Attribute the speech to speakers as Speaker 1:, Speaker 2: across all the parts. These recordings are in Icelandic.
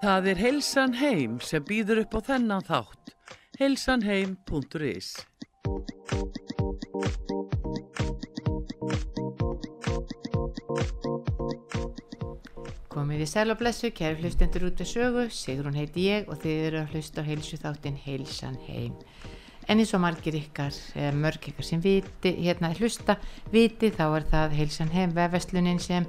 Speaker 1: Það er Heilsan Heim sem býður upp á þennan þátt. heilsanheim.is
Speaker 2: Komið í sæl og blessu, kæri hlustendur út af sögu, Sigrun heiti ég og þið eru að hlusta á heilsu þáttinn Heilsan Heim. En eins og margir ykkar, mörg ykkar sem viti, hérna hlusta, viti þá er það Heilsan Heim vefveslunin sem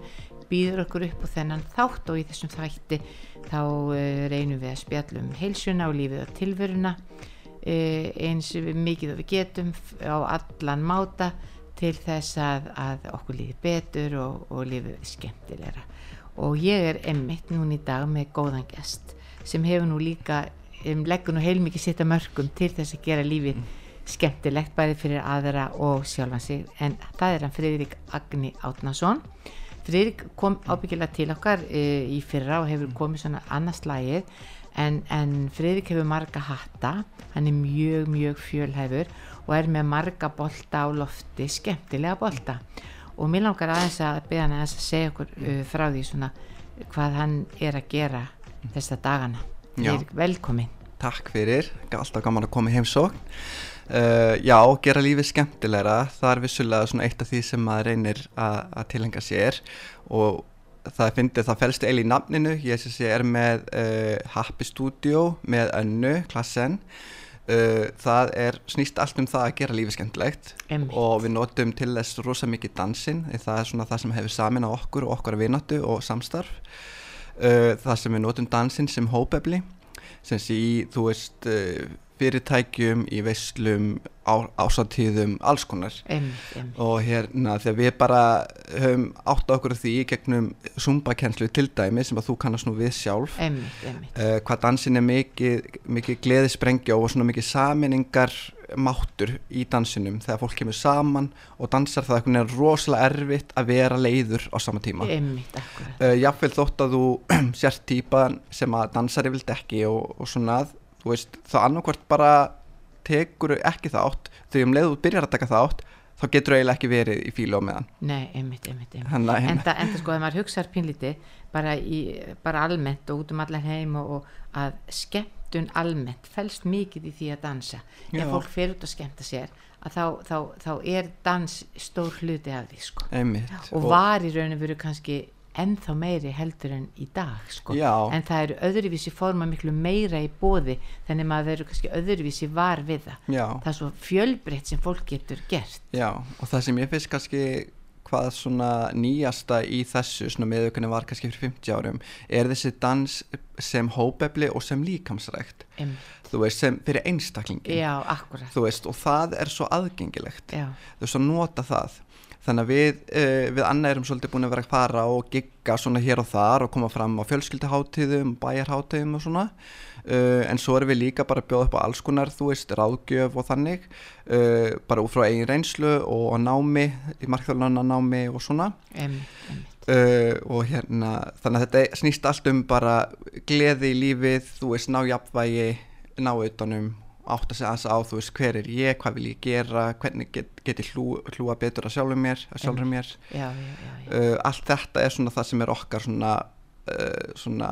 Speaker 2: býður okkur upp á þennan þátt og í þessum þætti þá uh, reynum við að spjallum heilsuna og lífið og tilveruna uh, eins mikið og við getum á allan máta til þess að, að okkur líði betur og, og lífið skemmtilegra. Og ég er emmitt núna í dag með góðan gest sem hefur nú líka um, leggur nú heilmikið sitt að mörgum til þess að gera lífið skemmtilegt bæði fyrir aðra og sjálfan sig. En það er hann Friðrik Agni Átnason Friðrik kom ábyggilega til okkar e, í fyrra og hefur komið svona annars lagið en, en Friðrik hefur marga hatta, hann er mjög mjög fjölhæfur og er með marga bolta á lofti, skemmtilega bolta. Og mér langar aðeins að beða hann aðeins að segja okkur uh, frá því svona hvað hann er að gera þessa dagana. Velkomin.
Speaker 3: Takk fyrir, alltaf gaman að koma í heimsókn. Uh, já, gera lífið skemmtilegra, það er vissulega eitt af því sem maður reynir að tilhenga sér. Og það finnir það fælst eil í nafninu, ég sé er með uh, Happy Studio með önnu, klassen, uh, það er snýst allt um það að gera lífið skemmtilegt.
Speaker 2: Einmitt.
Speaker 3: og við notum til þess rosa mikið dansinn, það er svona það sem hefur samin á okkur og okkar vinatu og samstarf, það sem við notum dansinn sem hópefli, sem sé í, þú veist, fyrirtækjum, í veislum, ásatíðum, alls konar
Speaker 2: einmitt, einmitt.
Speaker 3: og hérna þegar við bara höfum átt á okkur því gegnum zumba-kenslu til dæmi sem að þú kannast nú við sjálf
Speaker 2: einmitt.
Speaker 3: Uh, hvað dansin er mikið, mikið gleðisprengja og svona mikið saminningar máttur í dansinum þegar fólk kemur saman og dansar það eitthvað er rosalega erfitt að vera leiður á sama tíma
Speaker 2: einmitt,
Speaker 3: uh, jáfnveil þótt að þú sért típan sem að dansari vild ekki og, og svona að þú veist, það annarkvært bara tekur ekki þátt þegar um leiðu byrjar að taka þátt þá getur eiginlega ekki verið í fílu á meðan
Speaker 2: Nei, einmitt, einmitt, einmitt.
Speaker 3: Hanna,
Speaker 2: Enda, enda sko, þegar maður hugsaður pínlíti bara, í, bara almennt og út um allan heim og, og að skemmtun almennt fælst mikið í því að dansa
Speaker 3: Já.
Speaker 2: ef fólk fer út að skemmta sér að þá, þá, þá er dans stór hluti af því sko. og var í rauninu veru kannski ennþá meiri heldur en í dag sko. En það eru öðruvísi forma miklu meira í bóði þannig maður verður kannski öðruvísi var við það.
Speaker 3: Já,
Speaker 2: það er svo fjölbreytt sem fólk getur gert.
Speaker 3: Já, og það sem ég finnst kannski hvað svona nýjasta í þessu svona meðaukunni var kannski fyrir 50 árum er þessi dans sem hópefli og sem líkamsrækt. Þú veist, sem fyrir einstaklingin
Speaker 2: já, akkurat.
Speaker 3: Veist, og það er svo aðgengilegt.
Speaker 2: Já,
Speaker 3: þú veist að nota það þannig að við, uh, við annað erum svolítið búin að vera að fara og gigga svona hér og þar og koma fram á fjölskyldiháttíðum bæjarháttíðum og svona. Uh, en svo erum við líka bara að bjóða upp á alls konar þú veist, ráðgjöf og þannig. Uh, bara út frá eigin reynslu og námi í markþjóðlana námi og svona.
Speaker 2: Einmitt.
Speaker 3: uh, og hérna þannig að þetta snýst allt um bara gleði í lífið, þú veist, ná jafnvægi ná utanum átt að segja aðeins á, þú veist, hver er ég, hvað vil ég gera hvernig get, get ég hlú, hlúa betur að sjálfur mér, að sjálfur mér.
Speaker 2: Já, já, já,
Speaker 3: uh, allt þetta er svona það sem er okkar svona, uh, svona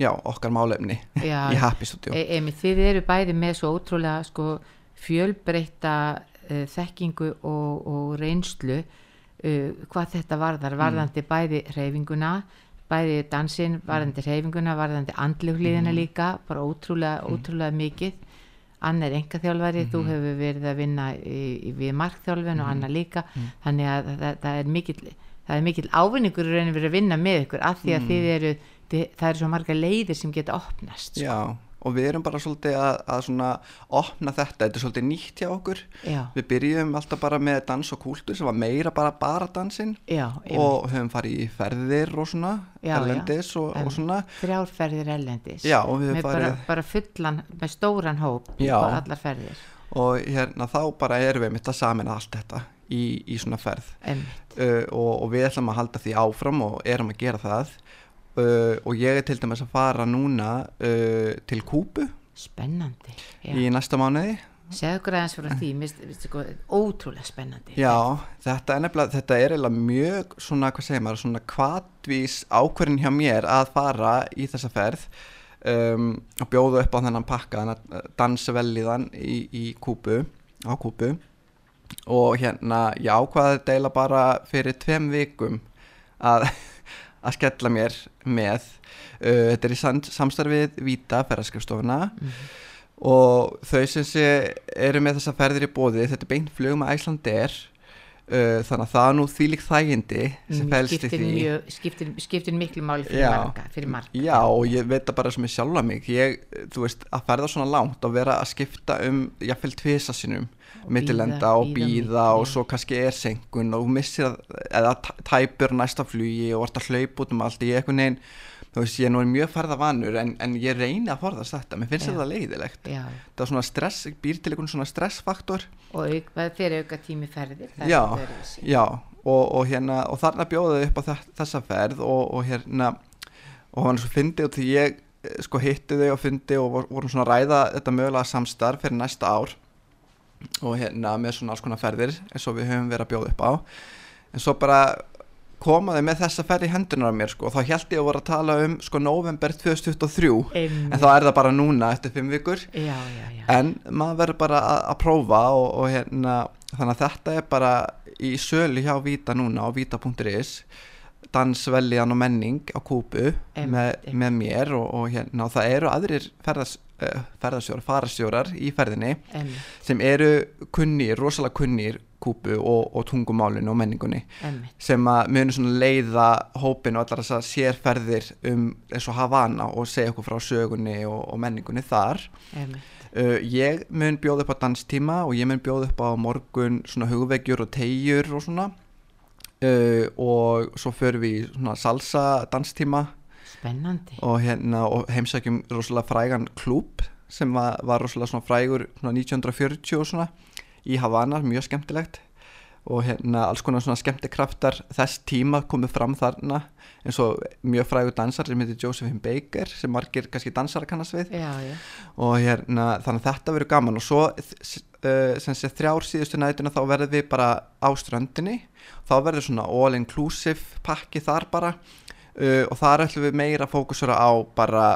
Speaker 3: já, okkar málefni í Happy Studio.
Speaker 2: E Emi, þið eru bæði með svo ótrúlega sko, fjölbreyta uh, þekkingu og, og reynslu uh, hvað þetta varðar. Varðandi bæði reyfinguna bæði dansinn, varðandi reyfinguna varðandi andlugliðina líka bara ótrúlega, ótrúlega mikið Anna er engaþjálfari, þú hefur verið að vinna í, í, við markþjálfin og Anna líka. Þannig að það, það er mikil það er mikil ávinningur að vinna með ykkur af því að þið eru þið, það eru svo marga leiðir sem geta opnast sko.
Speaker 3: já, og við erum bara svolítið að, að svona opna þetta, þetta er svolítið nýtt hjá okkur.
Speaker 2: Já,
Speaker 3: við byrjum alltaf bara með dans og kúltur sem var meira bara bara dansinn.
Speaker 2: Já,
Speaker 3: og höfum farið í ferðir og svona
Speaker 2: Já,
Speaker 3: erlendis og, og svona.
Speaker 2: þrjárferðir ellendis
Speaker 3: Já, og við
Speaker 2: með bara, bara fullan, með stóran hóp bara allar ferðir.
Speaker 3: Og hérna þá bara erum við mitt að samina allt þetta í, í svona ferð. Uh, og, og við ætlum að halda því áfram og erum að gera það uh, og ég er til dæmis að fara núna uh, til Kúbu.
Speaker 2: Spennandi já,
Speaker 3: í næsta mánuði.
Speaker 2: Segðu okkur aðeins frá því, mér finnst sko, ótrúlega spennandi.
Speaker 3: Já, þetta er nefnilega, þetta er mjög svona, hvað segir maður, svona kvatvís ákverðin hjá mér að fara í þessa ferð um, og bjóða upp á þennan pakka, þennan dansvelliðan í, í Kúbu, á Kúbu. Og hérna, já, hvað deila bara fyrir tveim vikum að, að skella mér með, uh, þetta er í samstarfið Víta, ferðarskrifstofuna
Speaker 2: Mhm.
Speaker 3: og þau sem sé eru með þessa ferðir í bóði þetta er beint flugum að Æsland er uh, þannig að það er nú þvílík þægindi sem
Speaker 2: Mm,
Speaker 3: fælst í því
Speaker 2: mjög, skiptir, skiptir miklu máli fyrir marga, fyrir marga.
Speaker 3: Já, og ég veit það bara sem ég sjálfa mig ég, þú veist, að ferða svona langt og vera að skipta um, jáfnvel tvisa sinum mittilenda og býða og svo kannski er senkun og missir að, eða tæpur næsta flugi og vart að hlaupa út um allt. Ég eitthvað neginn, þú veist, ég er nú mjög ferða vanur en, en ég reyni að forðast þetta. Mér finnst þetta leiðilegt.
Speaker 2: Já,
Speaker 3: það er svona stress, býr til einhvern svona stressfaktor.
Speaker 2: Og auk, þeir auka tími ferðir. það er
Speaker 3: Já, já. Og, og hérna og þarna bjóðaði upp á þe- þessa ferð og, og hérna og hann svo fyndi og því ég eh, sko hitti þau og fyndi og vor- vorum svona ræða þetta mögulega samstarf fyrir næsta ár og hérna með svona alls konar ferðir eins og við höfum verið að bjóða upp á en svo bara komaði með þessa ferð í hendunar á mér sko og þá held ég að voru að tala um sko november 2023
Speaker 2: Einmitt.
Speaker 3: en þá er það bara núna eftir fimm vikur
Speaker 2: Já, já, já.
Speaker 3: en maður verður bara að, að prófa og, og hérna þannig að þetta er bara í sölu hjá Vita núna á vita.is dansveljan og menning á kúpu með, með mér og, og hérna og það eru aðrir ferðas, uh, ferðasjórar, farastjórar í ferðinni
Speaker 2: Emmi,
Speaker 3: sem eru kunnir, rosalega kunnir kúpu og, og tungumálinu og menningunni
Speaker 2: emmi,
Speaker 3: sem að svona leiða hópin og allar þessar sérferðir um eins og Havana og segja okkur frá sögunni og, og menningunni þar.
Speaker 2: Emmi.
Speaker 3: Uh, ég mun bjóða upp á danstíma og ég mun bjóða upp á morgun svona hugvegjur og tegjur og svona uh, og svo förum við í svona salsa danstíma
Speaker 2: Spennandi.
Speaker 3: og hérna og heimsækjum rosalega frægan klúb sem var, var rosalega svona frægur svona 1940 og svona í Havana, mjög skemmtilegt og hérna alls konar svona skemmtikraftar þess tíma komið fram þarna eins og mjög frægur dansar sem heitir Josephine Baker sem margir kannski dansar að kannast við.
Speaker 2: Já, já.
Speaker 3: og hérna þannig að þetta verður gaman. Og svo sem sé þrjár síðustu nætuna þá verður við bara á ströndinni. Þá verður svona all inclusive pakki þar bara. Uh, og þar ætlum við meira að fókusura á bara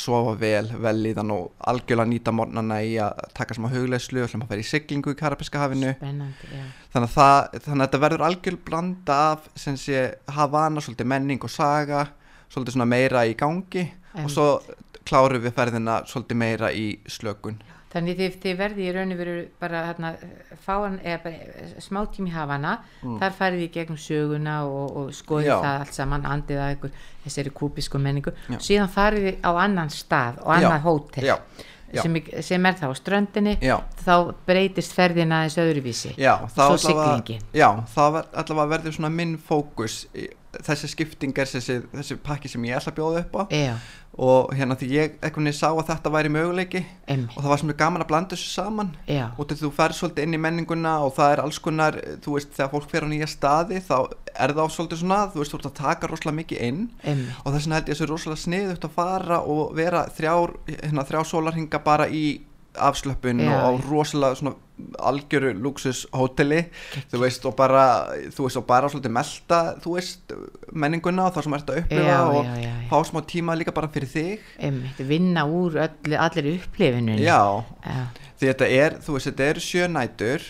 Speaker 3: sofa vel, vel líðan og algjörlega nýta morgnana í að taka smá hugleyslu og ætlum að fara í siglingu í Karabiska hafinu.
Speaker 2: Spennandi,
Speaker 3: þannig að, það, þannig að þetta verður algjör blanda af sem sé Havana, svolítið menning og saga svolítið svona meira í gangi. Og svo klárum við ferðina svolítið meira í slökun
Speaker 2: Þannig þið, þið verði í raun og veru bara hérna, fáan, eða bara smá tími hafana, þar farið þið gegnum söguna og, og skoðið
Speaker 3: Mm.
Speaker 2: Það allt saman, andið að ykkur þessari kúbísku menningu,
Speaker 3: Já.
Speaker 2: síðan farið þið á annan stað og annað
Speaker 3: Já.
Speaker 2: hótel
Speaker 3: já,
Speaker 2: sem, sem er þá ströndinni, þá breytist ferðina aðeins öðruvísi.
Speaker 3: já það ver, allavega verður svona minn fókus í- þessi skipting er þessi, þessi pakki sem ég ætla að bjóða upp á.
Speaker 2: Já,
Speaker 3: og hérna því ég einhvern veginn sá að þetta væri möguleiki
Speaker 2: emmi,
Speaker 3: og það var er gaman að blanda þessu saman.
Speaker 2: Já,
Speaker 3: og þú ferð svolítið inn í menninguna og það er alls konar, þú veist, þegar fólk fer á nýja staði þá er það svolítið svona, þú veist, þú ert að taka rosalega mikið inn.
Speaker 2: Emmi,
Speaker 3: og þess vegna held ég þessu rosalega sniðugt að fara og vera þrjár, hérna, þrjá sólarhinga bara í afslöppun
Speaker 2: Já,
Speaker 3: og á rosalega svona algjöru luxus hóteli. Þú veist og bara þú veist og bara svolítið melta þú veist menninguna og það sem ert að upplifa
Speaker 2: Já,
Speaker 3: og
Speaker 2: já,
Speaker 3: fá smá tíma líka bara fyrir þig.
Speaker 2: Emmi, vinna úr öllu, allir upplifinunni.
Speaker 3: já, því þetta er, þú veist, þetta eru sjö nætur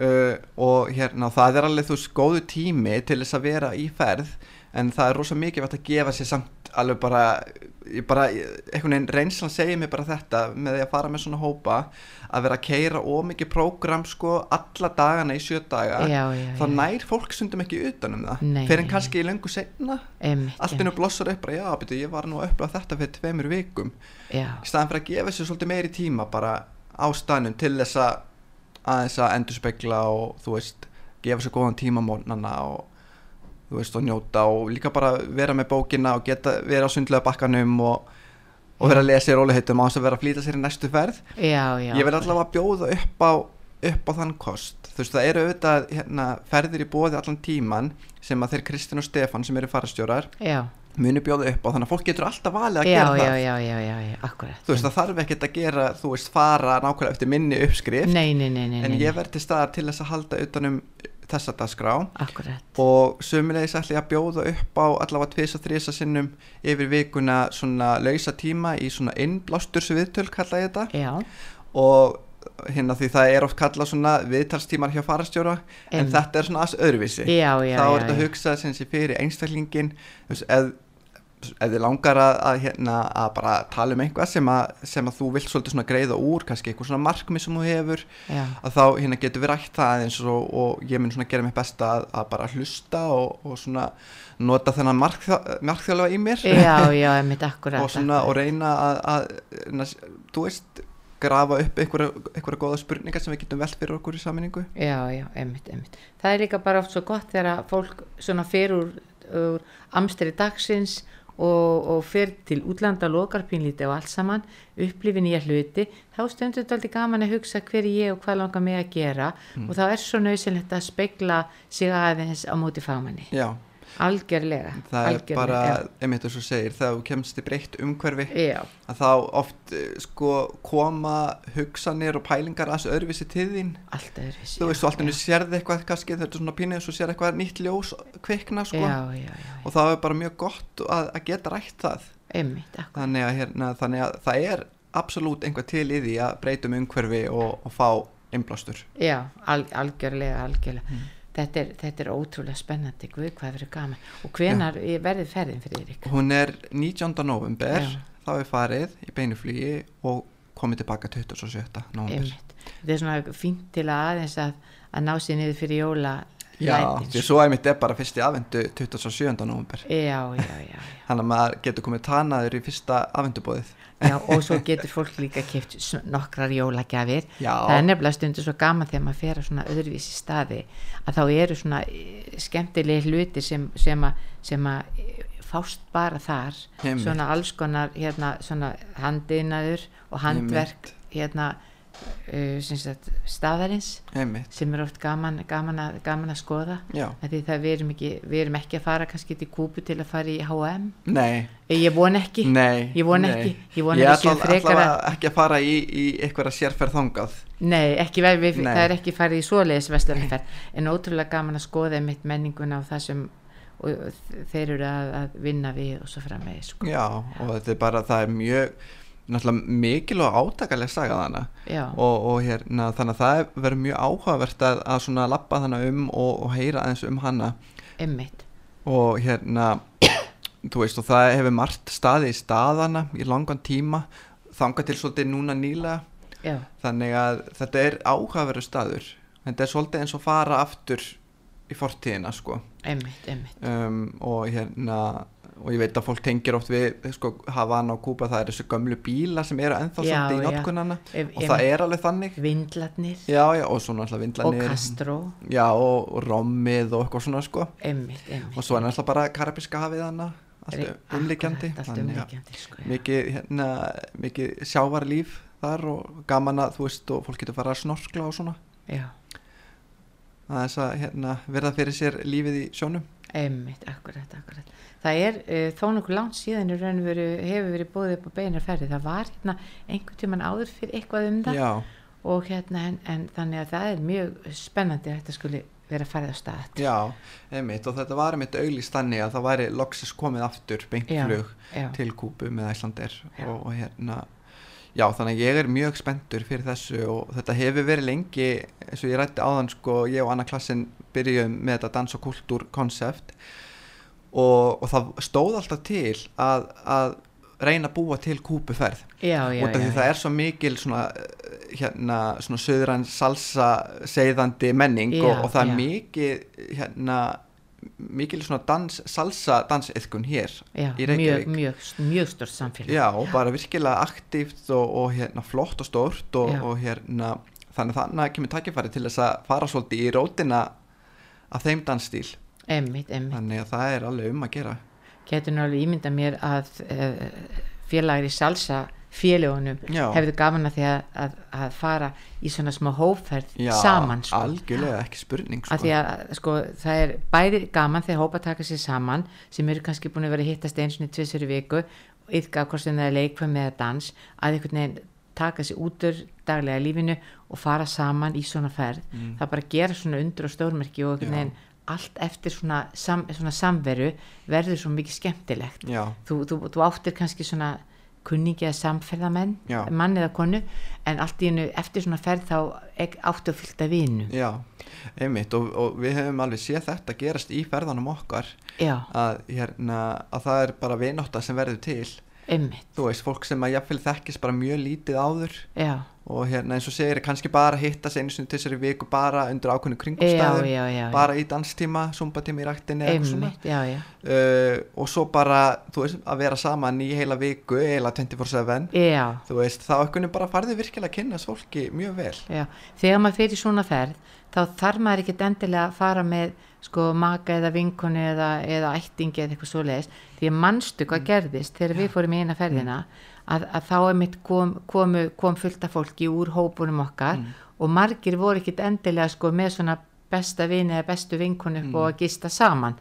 Speaker 3: uh, og hérna það er alveg þú veist góðu tími til þess að vera í ferð en það er rosa mikið að gefa sér samt alveg bara, ég bara einhvern veginn reynslan segir mér bara þetta með því að fara með svona hópa að vera að keira ómikið prógram sko alla dagana í sjö daga
Speaker 2: já, já,
Speaker 3: þá
Speaker 2: já.
Speaker 3: nær fólk stundum ekki utan um það. Fyrir en kannski í löngu setna
Speaker 2: emmi,
Speaker 3: allt innu blossar upp bara já, byrju, ég var nú að upplifa þetta fyrir tveimur vikum. Í staðan fyrir að gefa sér svolítið meiri tíma bara á staðnum til þess að aðeins að endur spekla og þú veist, gefa sér góðan tíma mótnana og þú veist, og njóta og líka bara vera með bókina og geta vera á sundlega bakkanum og, og vera að lesa í róliheitum á þess að vera að flýta sér í næstu ferð.
Speaker 2: Já, já.
Speaker 3: ég vil allavega bjóða upp á upp á þann kost, þú veist, það eru auðvitað hérna, ferðir í bóði allan tíman sem að þeir Kristinn og Stefan sem eru farastjórar
Speaker 2: Já,
Speaker 3: muni bjóða upp á þannig að fólk getur alltaf valið að
Speaker 2: já,
Speaker 3: gera það.
Speaker 2: já, já, já, já, akkurat.
Speaker 3: Þú veist það þarf ekkert að gera þú veist fara nákvæmlega eftir minni uppskrift.
Speaker 2: Nei, nei, nei, nei,
Speaker 3: en ég verð til staðar til þess að halda utanum þessa dagskrá.
Speaker 2: Akkurat.
Speaker 3: Og sömulegis ætla ég að bjóða upp á allavega tvis og þrisa sinnum yfir vikuna svona lausa tíma í svona innblástursu viðtöl kalla ég þetta.
Speaker 2: Já,
Speaker 3: og hérna því það er oft kallað svona viðtalstímar hjá farastjóra en
Speaker 2: Einmitt.
Speaker 3: þetta er svona aðs öðruvísi.
Speaker 2: Já, já,
Speaker 3: þá er þetta að
Speaker 2: já.
Speaker 3: hugsa sem sé fyrir einstaklingin veist, ef, þið langar að, að, hérna, að bara tala um eitthvað sem að, sem að þú vilt svolítið svona greiða úr kannski eitthvað svona markmið sem þú hefur
Speaker 2: já,
Speaker 3: að þá hérna getur við rætt það eins og, og ég mun svona gera mitt besta að, að bara hlusta og, og svona nota þennan markþjálfa í mér.
Speaker 2: Já, já, akkurat
Speaker 3: og svona og reyna að, að, að þú veist grafa upp einhverja, góða spurningar sem við getum velt fyrir okkur í saminningu
Speaker 2: já, já, einmitt, einmitt. Það er líka bara oft svo gott þegar fólk svona fer úr, úr amstri dagsins og, og fer til útlanda lokarpínlíti og allt saman upplifi nýja hluti þá stundur þetta aldrei gaman að hugsa hver er ég og hvað langar mig að gera og þá er svo nöðsynlegt að spegla sig aðeins á móti fagmanni
Speaker 3: já,
Speaker 2: algjörlega
Speaker 3: það er
Speaker 2: algjörlega,
Speaker 3: bara
Speaker 2: já.
Speaker 3: einmitt þess að segir, þegar þú kemst í breytt umhverfi
Speaker 2: já,
Speaker 3: að þá oft eh, sko koma hugsanir og pælingar aðeins öðruvísi til þín.
Speaker 2: Allt öðru
Speaker 3: þú veist, þú alltaf sérði eitthvað kannski þetta er svona pínið, svo sér eitthvað nýtt ljós kvikna sko,
Speaker 2: já, já,
Speaker 3: og það er bara mjög gott að, að geta rætt það.
Speaker 2: Einmitt,
Speaker 3: þannig að, hérna, þannig að það er absolutt einhvað til í því að breytum umhverfi og, og fá innblástur.
Speaker 2: Já, al, algjörlega, algjörlega.
Speaker 3: Mm.
Speaker 2: Þetta, er, þetta er ótrúlega spennandi, guð, hvað verður gaman. Og hvenar verður ferðin fyrir Erik?
Speaker 3: hún er 19. november
Speaker 2: Já.
Speaker 3: þá er farið í beinuflugi og komið tilbaka 27. november.
Speaker 2: Þetta er svona fínt til að aðeins að, að ná sér niður fyrir jóla
Speaker 3: Já, því svo einmitt er bara fyrsti aðvendu 27. november þannig að maður getur komið tanaður í fyrsta aðvendubóðið
Speaker 2: já. Og svo getur fólk líka keft nokkrar jólagjafir.
Speaker 3: Já.
Speaker 2: Það er nefnilega stundur svo gaman þegar maður fer á svona öðruvísi staði að þá eru svona eh, skemmtilegi hluti sem, sem að sem að eh, fást bara þar
Speaker 3: Einmitt.
Speaker 2: svona alls konar hérna, svona handiðnaður og handverk hérna uh, staðarins
Speaker 3: einmitt,
Speaker 2: sem er oft gaman, gaman, að, gaman að skoða.
Speaker 3: Já,
Speaker 2: því það við erum, ekki, við erum ekki að fara kannski til kúpu til að fara í H&M
Speaker 3: nei.
Speaker 2: Ég von ekki.
Speaker 3: Nei,
Speaker 2: Ég
Speaker 3: nei.
Speaker 2: ekki, ég vona
Speaker 3: Ég
Speaker 2: ekki séu
Speaker 3: ætla
Speaker 2: að-
Speaker 3: ekki að fara í, í einhverja sérferð þangað.
Speaker 2: Nei, ekki við,
Speaker 3: Nei.
Speaker 2: það er ekki farið í svoleiðis vestlunarferð, en ótrúlega gaman að skoða mitt menninguna og það sem og þeir eru að, að vinna við og svo framvegis sko.
Speaker 3: Já, og þetta er bara, það er mjög náttúrulega mikil og átakaleg saga
Speaker 2: Já,
Speaker 3: og, og hérna, þannig að það verður mjög áhugavert að, að svona lappa þannig um og, og heyra aðeins um hana.
Speaker 2: Emmitt
Speaker 3: og hérna þú veist og það hefur margt staði í staðana í langan tíma. Þangað til svolítið núna nýlega.
Speaker 2: Já,
Speaker 3: þannig að þetta er áhugaverður staður. Þetta er svolítið eins og fara aftur í fortíðina sko.
Speaker 2: Emmitt, emmitt
Speaker 3: um, og hérna og ég veit að fólk tengir oft við sko, Havana og Kúpa, það er þessu gömlu bíla sem eru ennþá svolítið í notkunana
Speaker 2: Ef-
Speaker 3: og það er alveg þannig.
Speaker 2: Vindlarnir.
Speaker 3: Já, já, og svo náttúrulega
Speaker 2: og
Speaker 3: vindlanir
Speaker 2: Kastró
Speaker 3: já, og, og rommið og eitthvað svona sko.
Speaker 2: Emmitt, emmitt
Speaker 3: og svo er náttúrulega bara karabiska hafið hana allt umlikjandi
Speaker 2: Allt
Speaker 3: þannig að
Speaker 2: umlikjandi, sko
Speaker 3: mikið, hérna, mikið sjávarlíf þar og gaman að þú veist og fólk getur fara að snorkla og svona.
Speaker 2: Já,
Speaker 3: að þess að hérna, verða fyrir sér lífið í sjónum.
Speaker 2: Emmitt, akkurat, akkurat Það er uh, þó nokkuð langt síðan veru hefur verið búið upp á beinar ferði það var hérna einhvern tíman áður fyrir eitthvað um það.
Speaker 3: Já,
Speaker 2: og hérna en, en þannig að það er mjög spennandi að þetta skuli vera farið á stað.
Speaker 3: Já, einmitt. Og þetta var einmitt auglýst þannig að það væri loksis komið aftur beintflug til Kúbu með Æslandir
Speaker 2: Já.
Speaker 3: og, og hérna já þannig að ég er mjög spenntur fyrir þessu og þetta hefur verið lengi eins og ég rætti áðan sko ég og Anna Klassin byrjuðum með þetta dans og kultúr konsept og, og það stóð alltaf til að, að reyna að búa til kúpuferð.
Speaker 2: Já, já,
Speaker 3: því
Speaker 2: já,
Speaker 3: það er svo mikil svona eh, hérna svona söðran salsa seiðandi menning og, og það er
Speaker 2: já.
Speaker 3: mikið hérna mikil svona dans, salsa dansiðkun hér í
Speaker 2: mjög,
Speaker 3: Reykjavík.
Speaker 2: mjög, mjög stort samfélag.
Speaker 3: Já, og bara virkilega aktíft og, og hérna flott og stórt og, og hérna þannig þannig að kemur takkifæri til þess að fara svolítið í rótina af þeim dansstíl
Speaker 2: emmitt, emmitt,
Speaker 3: þannig að það er alveg um að gera
Speaker 2: getur náttúrulega ímynda mér að uh, félagir í salsa félagunum hefðu gaman að því að, að, að fara í svona smá hóferð
Speaker 3: Já,
Speaker 2: saman sko.
Speaker 3: algjörlega ekki spurning sko.
Speaker 2: að sko, það er bæði gaman þegar hópa taka sér saman sem eru kannski búin að vera hittast eins og tvisur í viku yfka hvort sem það er leikvæm eða dans að einhvern veginn taka sér út úr daglega lífinu og fara saman í svona ferð það bara gera svona undur og stórmerki og einhvern
Speaker 3: Mm.
Speaker 2: Veginn allt eftir svona, sam, svona samveru verður svo mikið skemmtilegt. Þú, þú, þú áttir kannski svona kunningi eða samferðamenn
Speaker 3: Já.
Speaker 2: mann eða konu en allt í hennu eftir svona ferð þá áttu að fylgta vinu
Speaker 3: já, einmitt og, og við hefum alveg séð þetta gerast í ferðanum okkar að, hérna, að það er bara vinátta sem verður til.
Speaker 2: Einmitt.
Speaker 3: Þú veist, fólk sem að jafnvel þekkist bara mjög lítið áður.
Speaker 2: Já,
Speaker 3: og hérna eins og segir kannski bara hitta sig einu til þessari viku bara undir ákveðnu
Speaker 2: já,
Speaker 3: kringumstæðum
Speaker 2: já, já, já.
Speaker 3: bara í danstíma, zumbatíma í svona.
Speaker 2: já
Speaker 3: uh, og svo bara, þú veist, að vera saman í heila viku, heila 24-7
Speaker 2: já,
Speaker 3: þú veist, þá ekkunni bara farði virkilega að kynnast fólki mjög vel.
Speaker 2: Þegar maður fyrir svona ferð þá þarf maður ekkert endilega að fara með sko maka eða vinkonu eða, eða ættingi eða eitthvað svoleiðis. Því að manstu hvað gerðist þegar við fórum í eina ferðina að, að þá er mitt kom, komu, kom fullt af fólki úr hópunum okkar og margir voru ekkert endilega sko með svona besta vini eða bestu vinkonu upp og að gista saman.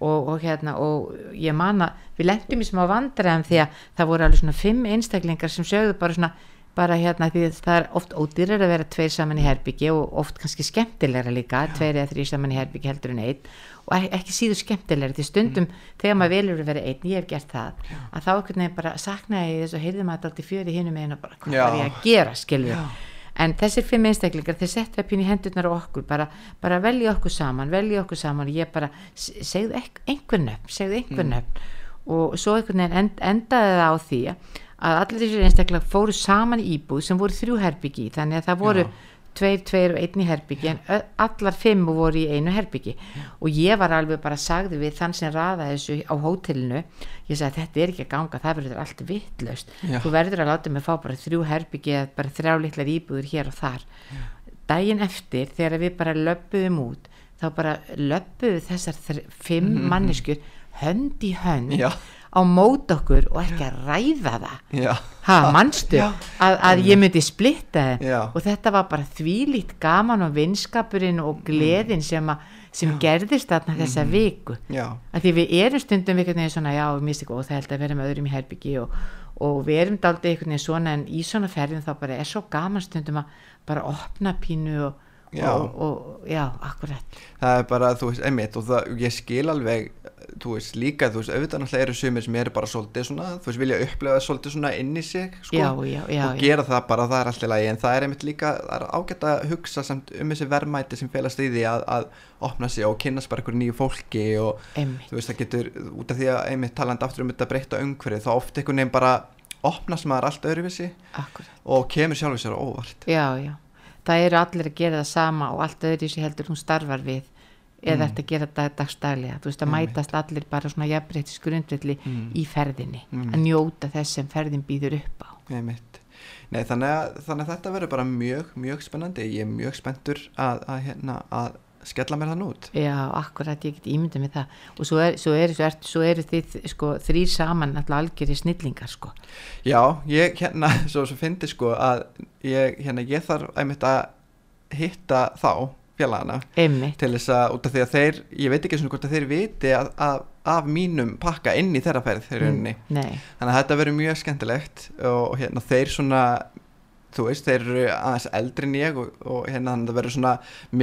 Speaker 2: Og, og hérna og ég man að við lendum í smá vandræðum því að það voru alveg svona fimm einstaklingar sem sögðu bara svona bara hérna því að það er oft ódýrar að vera tveir saman í herbyggi og oft kannski skemmtilegra líka, tveir eða þrý saman í herbyggi heldur en einn. Og ek- ekki síður skemmtilegra því stundum þegar maður velur að vera einn, ég hef gert það að þá einhvern veginn bara saknaði ég þess og heyrði maður alltaf fjöri hinum einu og bara hvað
Speaker 3: Já.
Speaker 2: var ég að gera skilju en þessir fimm einstaklingar þeir setja upp í hendurnar á okkur bara, bara velja okkur saman, velja okkur saman og ég bara, segðu ek- einhver nöfn segðu einhver nöfn. Og svo einhvern veginn end, endaði það á því að allir þessir einstaklega fóru saman í íbúð sem voru þrjú herbyggi þannig að það voru
Speaker 3: Já.
Speaker 2: tveir, tveir og einn í herbyggi en allar fimm voru í einu herbyggi og ég var alveg bara sagði við þann sem raðaði þessu á hótelinu ég sagði þetta er ekki að ganga, það verður allt vittlaust
Speaker 3: Já.
Speaker 2: þú verður að láta mig fá bara þrjú herbyggi eða bara þrjá litlar íbúður hér og þar daginn eftir þegar við bara löppuðum út þá bara löppuðu þessar fimm manneskjur hönd í hönd
Speaker 3: Já.
Speaker 2: Á mót okkur og ekki að ræða það.
Speaker 3: Já,
Speaker 2: ha, manstu, að, að ég myndi splitta
Speaker 3: Já.
Speaker 2: og þetta var bara þvílít gaman og vinskapurinn og gleðin sem, að, sem gerðist þarna þessa viku.
Speaker 3: Já,
Speaker 2: að því við erum stundum einhvern veginn svona já, við mistum og það held að vera með öðrum í herbyggi og, og við erum daldið einhvern veginn svona en í svona ferðin þá bara er svo gaman stundum að bara opna pínu og,
Speaker 3: Já.
Speaker 2: og, og já, akkurat.
Speaker 3: Það er bara, þú veist, einmitt og það, ég skil alveg, þú veist, líka þú veist, auðvitað náttúrulega eru sumir sem eru bara svolítið svona, þú veist, vilja upplefa svolítið svona inn í sig, sko,
Speaker 2: Já, já, já,
Speaker 3: og gera það bara, það er alltaf lagi, en það er einmitt líka, það er ágætt að hugsa samt um þessi verðmæti sem felast í því að, að opna sig og kynnast bara einhverju nýju fólki og
Speaker 2: Einmitt.
Speaker 3: þú veist, það getur, út af því að einmitt talandi aftur um þetta breytta umhverfið, þá oft einhvern veginn bara opnast maður allt öðruvísi og kemur sjálfur
Speaker 2: eða mm. að gera þetta dagstælega þú veist að mætast allir bara svona jafnbreytis grundvilli
Speaker 3: Mm.
Speaker 2: í ferðinni að njóta þess sem ferðin býður upp á.
Speaker 3: Nei, þannig að, þannig að þetta verður bara mjög, mjög spennandi. Ég er mjög spenntur að, að, hérna, að skella mér þann út.
Speaker 2: Já, akkurat, ég get ímyndið með það og svo, er, svo, er, svo, er, svo eru þið sko, þrýr saman alltaf algjöri snillingar sko.
Speaker 3: Já, ég hérna, svo, svo fyndi sko að ég, hérna, ég þarf að hitta þá félagana
Speaker 2: einmitt,
Speaker 3: til þess að, út af því að þeir, ég veit ekki svona hvort að þeir viti að, að, af mínum pakka inn í þeirra ferð þeir
Speaker 2: nei,
Speaker 3: Þannig að þetta verður mjög skemmtilegt og, og hérna, þeir svona, þú veist, þeir eru aðeins eldri en ég og, og hérna það verður svona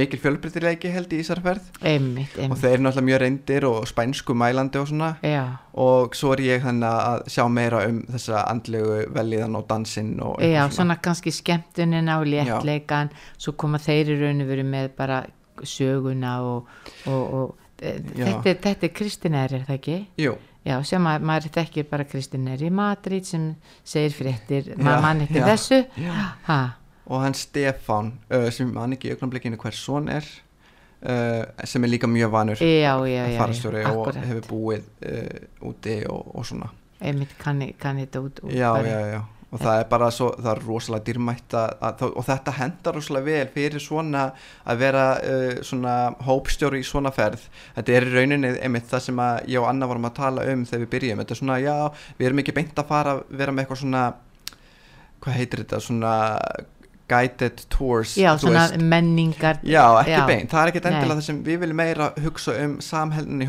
Speaker 3: mikil fjölbreytileiki held í þessari ferð.
Speaker 2: einmitt,
Speaker 3: og
Speaker 2: einmitt.
Speaker 3: þeir eru náttúrulega mjög reyndir og spænsku mælandi og svona.
Speaker 2: Já,
Speaker 3: og svo er ég þannig að sjá meira um þessa andlegu velíðan og dansinn og
Speaker 2: já,
Speaker 3: eitthvað
Speaker 2: svona. kannski skemmtunina og léttleikan svo koma þeir í raun og veru með bara söguna og, og, og þetta, þetta er Kristinær er það ekki?
Speaker 3: Jú,
Speaker 2: Já, sem að maður þekkir bara Kristinær í Madrid sem segir fréttir,
Speaker 3: Já,
Speaker 2: maður mann
Speaker 3: já,
Speaker 2: þessu.
Speaker 3: já.
Speaker 2: ha,
Speaker 3: og hann Stefán uh, sem mann ekki í augnablikinu hver son er uh, sem er líka mjög vanur
Speaker 2: já, já, já, já,
Speaker 3: farstjóri og
Speaker 2: akkurat.
Speaker 3: hefur búið uh, úti og, og svona.
Speaker 2: Einmitt kann, kann þetta út, út
Speaker 3: já,
Speaker 2: bara.
Speaker 3: já, já og það er bara svo, það er rosalega dýrmætt að, að, og þetta hendar rosalega vel fyrir svona að vera uh, svona hópstjóri í svona ferð. Þetta er í rauninni einmitt það sem ég og Anna vorum að tala um þegar við byrjum, þetta er svona já, við erum ekki beint að fara að vera með eitthvað svona hvað heitir þetta, svona guided tours
Speaker 2: já, svona
Speaker 3: veist.
Speaker 2: menningar
Speaker 3: Já, ekki
Speaker 2: Já.
Speaker 3: beint, það er ekkert endilega það sem við viljum meira hugsa um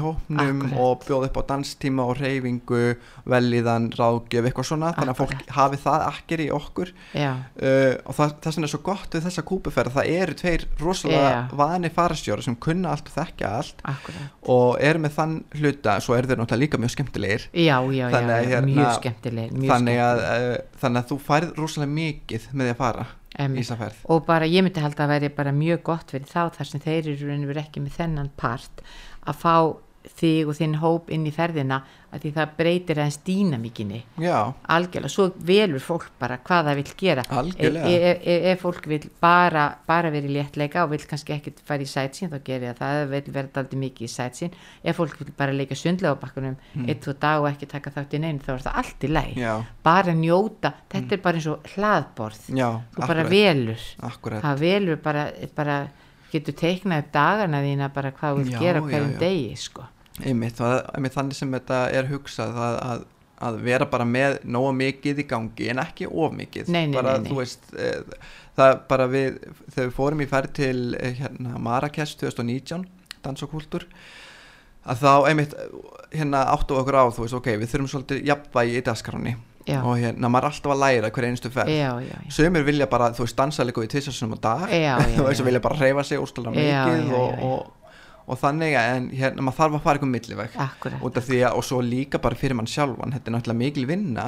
Speaker 3: hópnum
Speaker 2: Akkurat.
Speaker 3: og bjóða upp á danstíma og reyfingu, velíðan, ráðgjöf, eitthvað svona, þannig að fólk
Speaker 2: Akkurat.
Speaker 3: hafi það akkir í okkur. Uh, og það, það sem er svo gott við þessa kúpuferð, það eru tveir rosalega vani farastjóra sem kunna allt og þekkja allt
Speaker 2: akkurat.
Speaker 3: og eru með þann hluta, svo eru þeir náttúrulega líka mjög skemmtilegir.
Speaker 2: Já, já, já,
Speaker 3: Þannig
Speaker 2: já,
Speaker 3: hérna-
Speaker 2: mjög skemmtileg mjög
Speaker 3: þannig uh, þannig að þú færð rosalega mikið með því að fara Ferð
Speaker 2: og bara ég myndi halda að veri bara mjög gott fyrir þá þar sem þeir eru ekki með þennan part að fá þig og þinn hóp inn í ferðina að því það breytir aðeins dýnamíkinni. Algjörlega, svo velur fólk bara hvað það vil gera.
Speaker 3: Algjörlega.
Speaker 2: ef, ef, ef, ef fólk vil bara, bara vera í léttleika og vil kannski ekkit fara í sætsín þá gerir það, það vil verða aldrei mikið í sætsín ef fólk vil bara leika sundlega á bakkunum mm. eitt og dag og ekki taka þátt í neinu þá er það allt í læg, bara njóta. Þetta er bara eins og hlaðborð.
Speaker 3: Já
Speaker 2: þú bara
Speaker 3: akkurat,
Speaker 2: velur.
Speaker 3: Akkurat.
Speaker 2: það velur bara, bara getur teiknað upp dagana þína bara hvað þú vil gera hverjum degi sko.
Speaker 3: einmitt, það, einmitt þannig sem þetta er hugsað að, að, að vera bara með nóga mikið í gangi en ekki of mikið.
Speaker 2: Nei, nei,
Speaker 3: bara,
Speaker 2: nei,
Speaker 3: veist, e, það bara við þegar við fórum í ferð til e, hérna, Marrakesh 2019 dans og kultúr að þá einmitt hérna áttu okkur á þú veist, ok, við þurfum svolítið jafnvægi í dasgráni
Speaker 2: já,
Speaker 3: og hérna, maður er alltaf að læra hver einstu ferð.
Speaker 2: Já, já.
Speaker 3: Sumir vilja bara, þú veist, dansa líka við tvisarsunum á dag. Þú veist, vilja bara reyfa sig
Speaker 2: Já,
Speaker 3: mikið og. Og, og þannig en hérna, maður þarf að fara eitthvað milliveg. Út af því að, og svo líka bara fyrir mann sjálfan þetta er náttúrulega mikil vinna.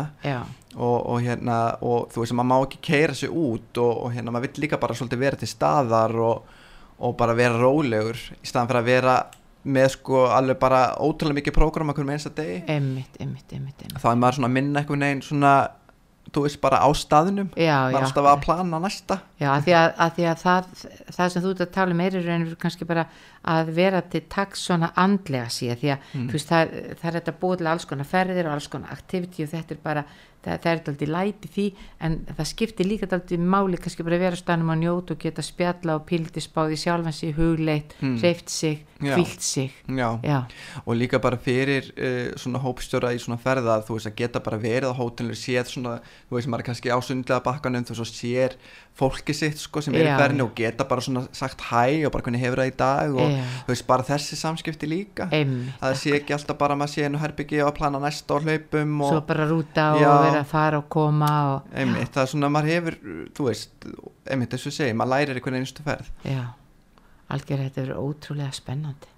Speaker 3: Og, og hérna, og þú veist, maður má ekki keira sig út og, hérna, maður vill líka bara svolítið vera til staðar og, og bara vera rólegur í staðan fyrir að vera með sko alveg bara ótrúlega mikið prógram að hverjum einsta degi.
Speaker 2: Emmitt, emmitt, emmitt.
Speaker 3: þá er maður svona að minna eitthvað neginn svona þú veist, bara á staðinum maður er alltaf að plana næsta.
Speaker 2: Já, að því að, að, því að það, það sem þú ert að tala um er kannski bara að vera til taks svona andlega síðan því að
Speaker 3: Mm.
Speaker 2: veist, það, það er þetta búið til alls konar ferðir og alls konar activity og þetta er bara það, það er alltaf læti því en það skiptir líka alltaf máli kannski bara vera á stanum og njóta og geta spjalla og pildi spáði sjálfan sig, hugleitt,
Speaker 3: Mm.
Speaker 2: reyft sig, kvilt sig
Speaker 3: já,
Speaker 2: já,
Speaker 3: og líka bara fyrir uh, svona hópstjóra í svona ferða þú veist að geta bara verið á hótelinu séð svona, þú veist maður kannski á sundlega bakkanum þú veist sér fólki sitt sko sem er í ferðinu og geta bara svona sagt hæ og bara hvernig hefur það í dag og
Speaker 2: Já.
Speaker 3: Þú veist bara þessi samskipti líka
Speaker 2: emmitt
Speaker 3: að það sé ekki alltaf bara að maður sé einu herbyggi og að plana næsta á hlaupum
Speaker 2: svo
Speaker 3: og
Speaker 2: bara rúta og
Speaker 3: Já.
Speaker 2: vera að fara og koma og
Speaker 3: einmitt, það er svona maður hefur þú veist, einmitt þess að segja maður lærir einhvern einustu ferð
Speaker 2: Já, algjör þetta er ótrúlega spennandi.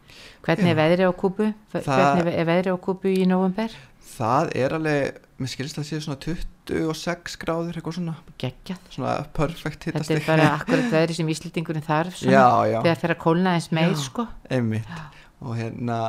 Speaker 2: Hvernig
Speaker 3: Já.
Speaker 2: er veðrið á kúpu? Hvernig er veðrið á kúpu í november?
Speaker 3: Það er alveg, mér skilst að það sé svona 26 gráður eitthvað svona
Speaker 2: Geggjað.
Speaker 3: svona perfect
Speaker 2: Þetta er bara akkurat veðrið sem Íslendingurinn þarf svona,
Speaker 3: já, já
Speaker 2: þegar fer að kólna eins meir
Speaker 3: Já.
Speaker 2: sko.
Speaker 3: einmitt og hérna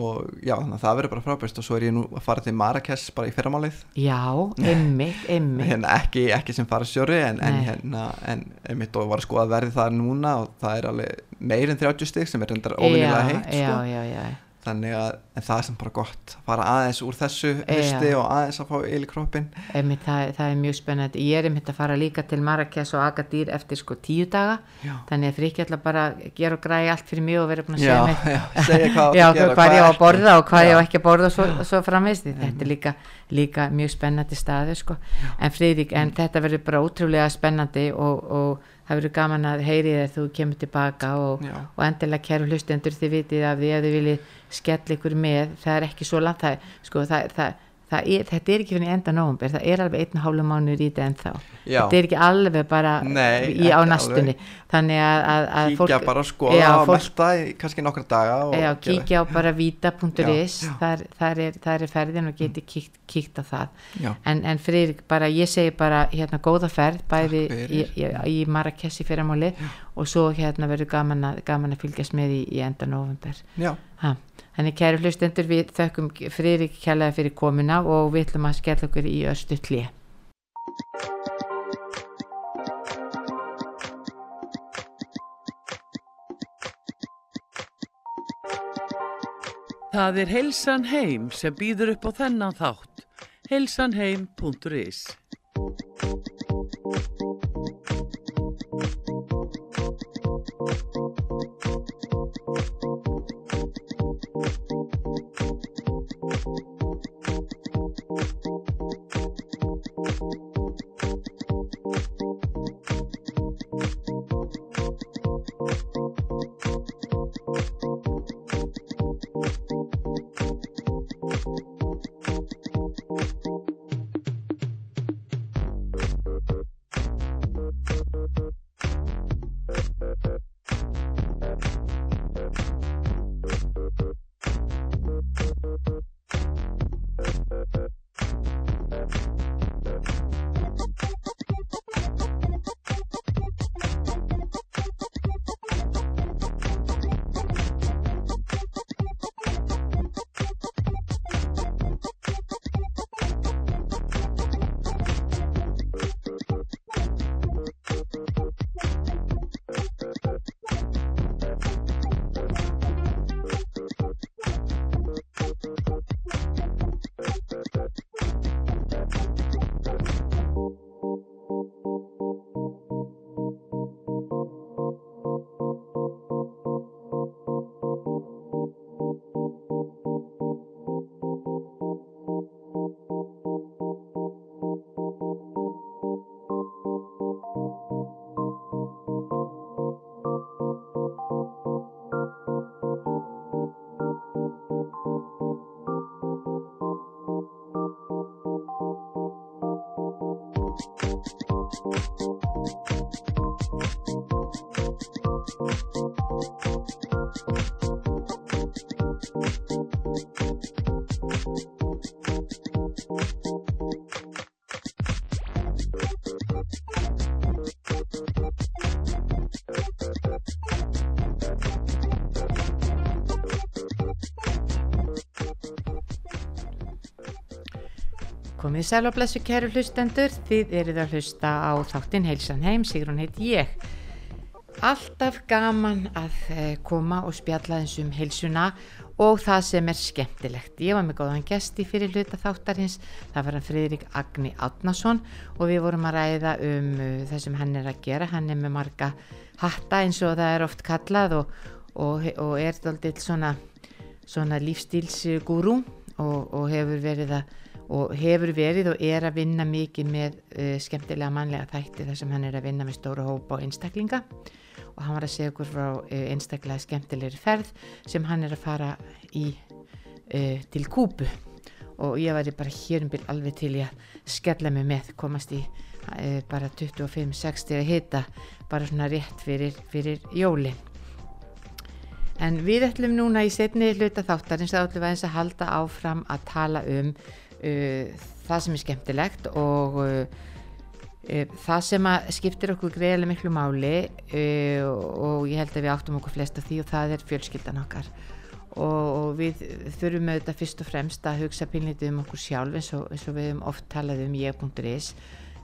Speaker 3: og já þannig að það verður bara frábæst og svo er ég nú að fara til Marrakesh bara í fyrramálið
Speaker 2: Já, einmitt, einmitt.
Speaker 3: hérna ekki, ekki sem fara stjóri en, en hérna en einmitt og var að skoða verði það núna og það er alveg meir en 30 stig sem er reyndar óvinnilega heitt
Speaker 2: já,
Speaker 3: sko.
Speaker 2: já, já,
Speaker 3: þannig að en það er sem bara gott að fara aðeins úr þessu hösti
Speaker 2: Já.
Speaker 3: og aðeins að fá yl í kroppin
Speaker 2: einmitt, það, það er mjög spennandi. Ég er einmitt að fara líka til Marrakesh og Agadir eftir sko tíu daga,
Speaker 3: já,
Speaker 2: þannig að fyrir ætla bara að gera og græja allt fyrir mig og vera búin að
Speaker 3: já,
Speaker 2: segja mig
Speaker 3: já segja hvað
Speaker 2: já,
Speaker 3: gera,
Speaker 2: hvað ég á að
Speaker 3: ekki.
Speaker 2: borða og hvað ég á
Speaker 3: Já.
Speaker 2: ekki að borða og svo, svo framvegst þetta er líka, líka mjög spennandi staður sko. en Friðrik, en þetta verður bara ótrúlega spennandi og, og það verður gaman að heyri þegar þú kemur tilbaka og, og endilega kæru hlustendur þið vitið af því að þið viljið skella ykkur með það er ekki svo langt það, sko, það, það, það er, þetta er ekki fyrir enda nóvumber það er alveg einn hálfu mánuður í þetta ennþá.
Speaker 3: Já.
Speaker 2: þetta er ekki alveg bara
Speaker 3: Nei,
Speaker 2: í, á
Speaker 3: ekki
Speaker 2: næstunni. Þannig að, að, að
Speaker 3: kíkja bara að skoða
Speaker 2: já,
Speaker 3: og
Speaker 2: fólk,
Speaker 3: melta í kannski nokkra daga
Speaker 2: Já, kíkja á bara vita.is þar, þar, þar er ferðin og geti kíkt, kíkt á það en, en Friðrik, bara ég segi bara hérna góða ferð, bæði í,
Speaker 3: fyrir.
Speaker 2: í, í Marrakesh í fyrramáli og svo hérna verður gaman að, gaman að fylgjast með í, í enda november
Speaker 3: já,
Speaker 2: ha. Þannig kæru hlustendur við þökkum Friðrik kærlega fyrir komuna og við ætlum að skella okkur í östu tlið
Speaker 1: Það er Heilsan Heim sem býður upp á þennan þátt. heilsanheim.is
Speaker 2: Komið sæl og blessu kæru hlustendur, þið eruð að hlusta á þáttinn Heilsan heim, Sigrun heiti ég. Alltaf gaman að eh, koma og spjalla eins um heilsuna og það sem er skemmtilegt. Ég var með góðan gesti fyrir hluta þáttarins, það var hann Fridrik Agni Átnason og við vorum að ræða um uh, það sem hann er að gera. Hann er með marga hatta eins og það er oft kallað og, og, og er alltaf svona, svona lífstílsgúrú og, og hefur verið að og hefur verið og er að vinna mikið með uh, skemmtilega mannlega þætti þar sem hann er að vinna með stóra hópa og einstaklinga. Og hann var að segja okkur frá uh, einstaklega skemmtilegri ferð sem hann er að fara í uh, til Kúbu. Og ég væri bara hér um byrj alveg til ég að skella mig með komast í bara 25-60 að hita bara svona rétt fyrir, fyrir jólinn En við ætlum núna í setni hluta þáttarins að við eins að halda áfram að tala um það sem er skemmtilegt og uh, uh, það sem skiptir okkur greiðilega miklu máli og ég held að við áttum okkur flest af því og það er fjölskyldan okkar. Og, við þurfum auðvitað fyrst og fremst að hugsa pínlítið um okkur sjálf eins og, eins og við hefum oft talað um ég.is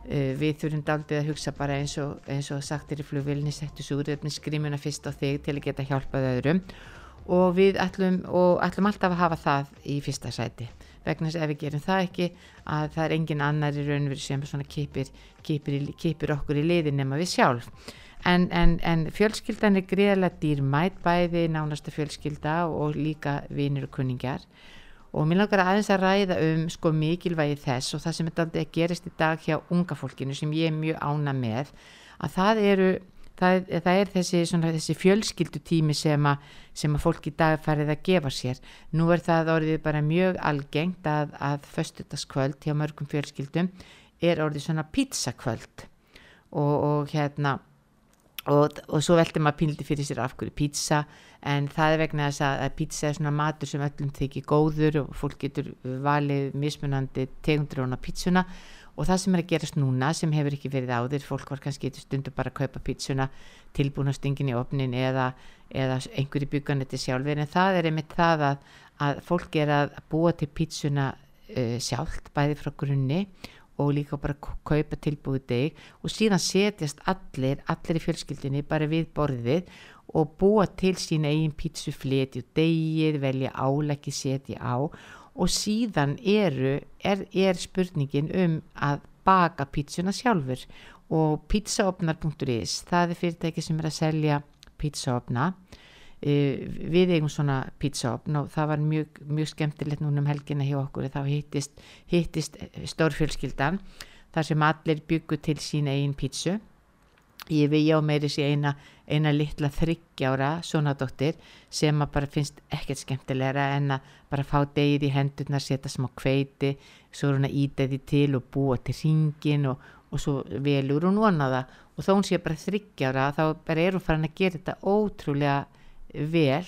Speaker 2: við þurfum daldið að hugsa bara eins og, eins og sagtir í flugvilni settu súröfni skrimuna fyrst á þig til að geta hjálpað öðrum. Og við ætlum, og ætlum alltaf að hafa það í fyrsta sæti vegna þess að ef við gerum það ekki að það er engin annar í raunveru sem kipir, kipir, kipir okkur í liðin nema við sjálf. En, en, en fjölskyldan er greiðlega dýrmætt bæði nánasta fjölskylda og líka vinir og kunningar og mér langar aðeins að ræða um sko mikilvægi þess og það sem að gerist í dag hjá unga fólkinu sem ég er mjög ána með að það eru það, það er þessi, svona, þessi fjölskyldutími sem að, sem að fólk í dag farið að gefa sér. Nú er það orðið bara mjög algengt að, að föstutaskvöld hjá mörgum fjölskyldum er orðið svona pizzakvöld og, og hérna og, og svo veldur maður píldi fyrir sér af hverju pizza en það er vegna þess að, að pizza er svona matur sem öllum þykir góður og fólk getur valið mismunandi tegundur á pizzuna og það sem er að gerast núna sem hefur ekki verið áður, fólk var kannski stundu bara að kaupa pítsuna tilbúin á stingin í opnin eða, eða einhverju bygganetti sjálfur en það er einmitt það að, að fólk er að búa til pítsuna uh, sjálft bæði frá grunni og líka bara kaupa tilbúið deg og síðan setjast allir, allir í fjölskyldinni bara við borðið og búa til sína eigin pítsufleti og degið, velja álæki setja á og síðan eru, er, er spurningin um að baka pítsuna sjálfur. Og pizzaopnar.is það er fyrirtæki sem er að selja pizzaopna uh, við eigum svona pizzaopn og það var mjög, mjög skemmtilegt núna um helgina hjá okkur þá hittist, hittist stórfjölskyldan þar sem allir byggu til sín eigin pítsu ég við já meiri sér eina, eina litla þryggjára sonadóttir sem að bara finnst ekkert skemmtilegra en að bara fá degið í hendurna, setja smá kveiti svo er hún að íta því til og búa til ringin og, og svo velur hún vona það. Og þá hún sé bara þryggjára þá bara er hún farin að gera þetta ótrúlega vel.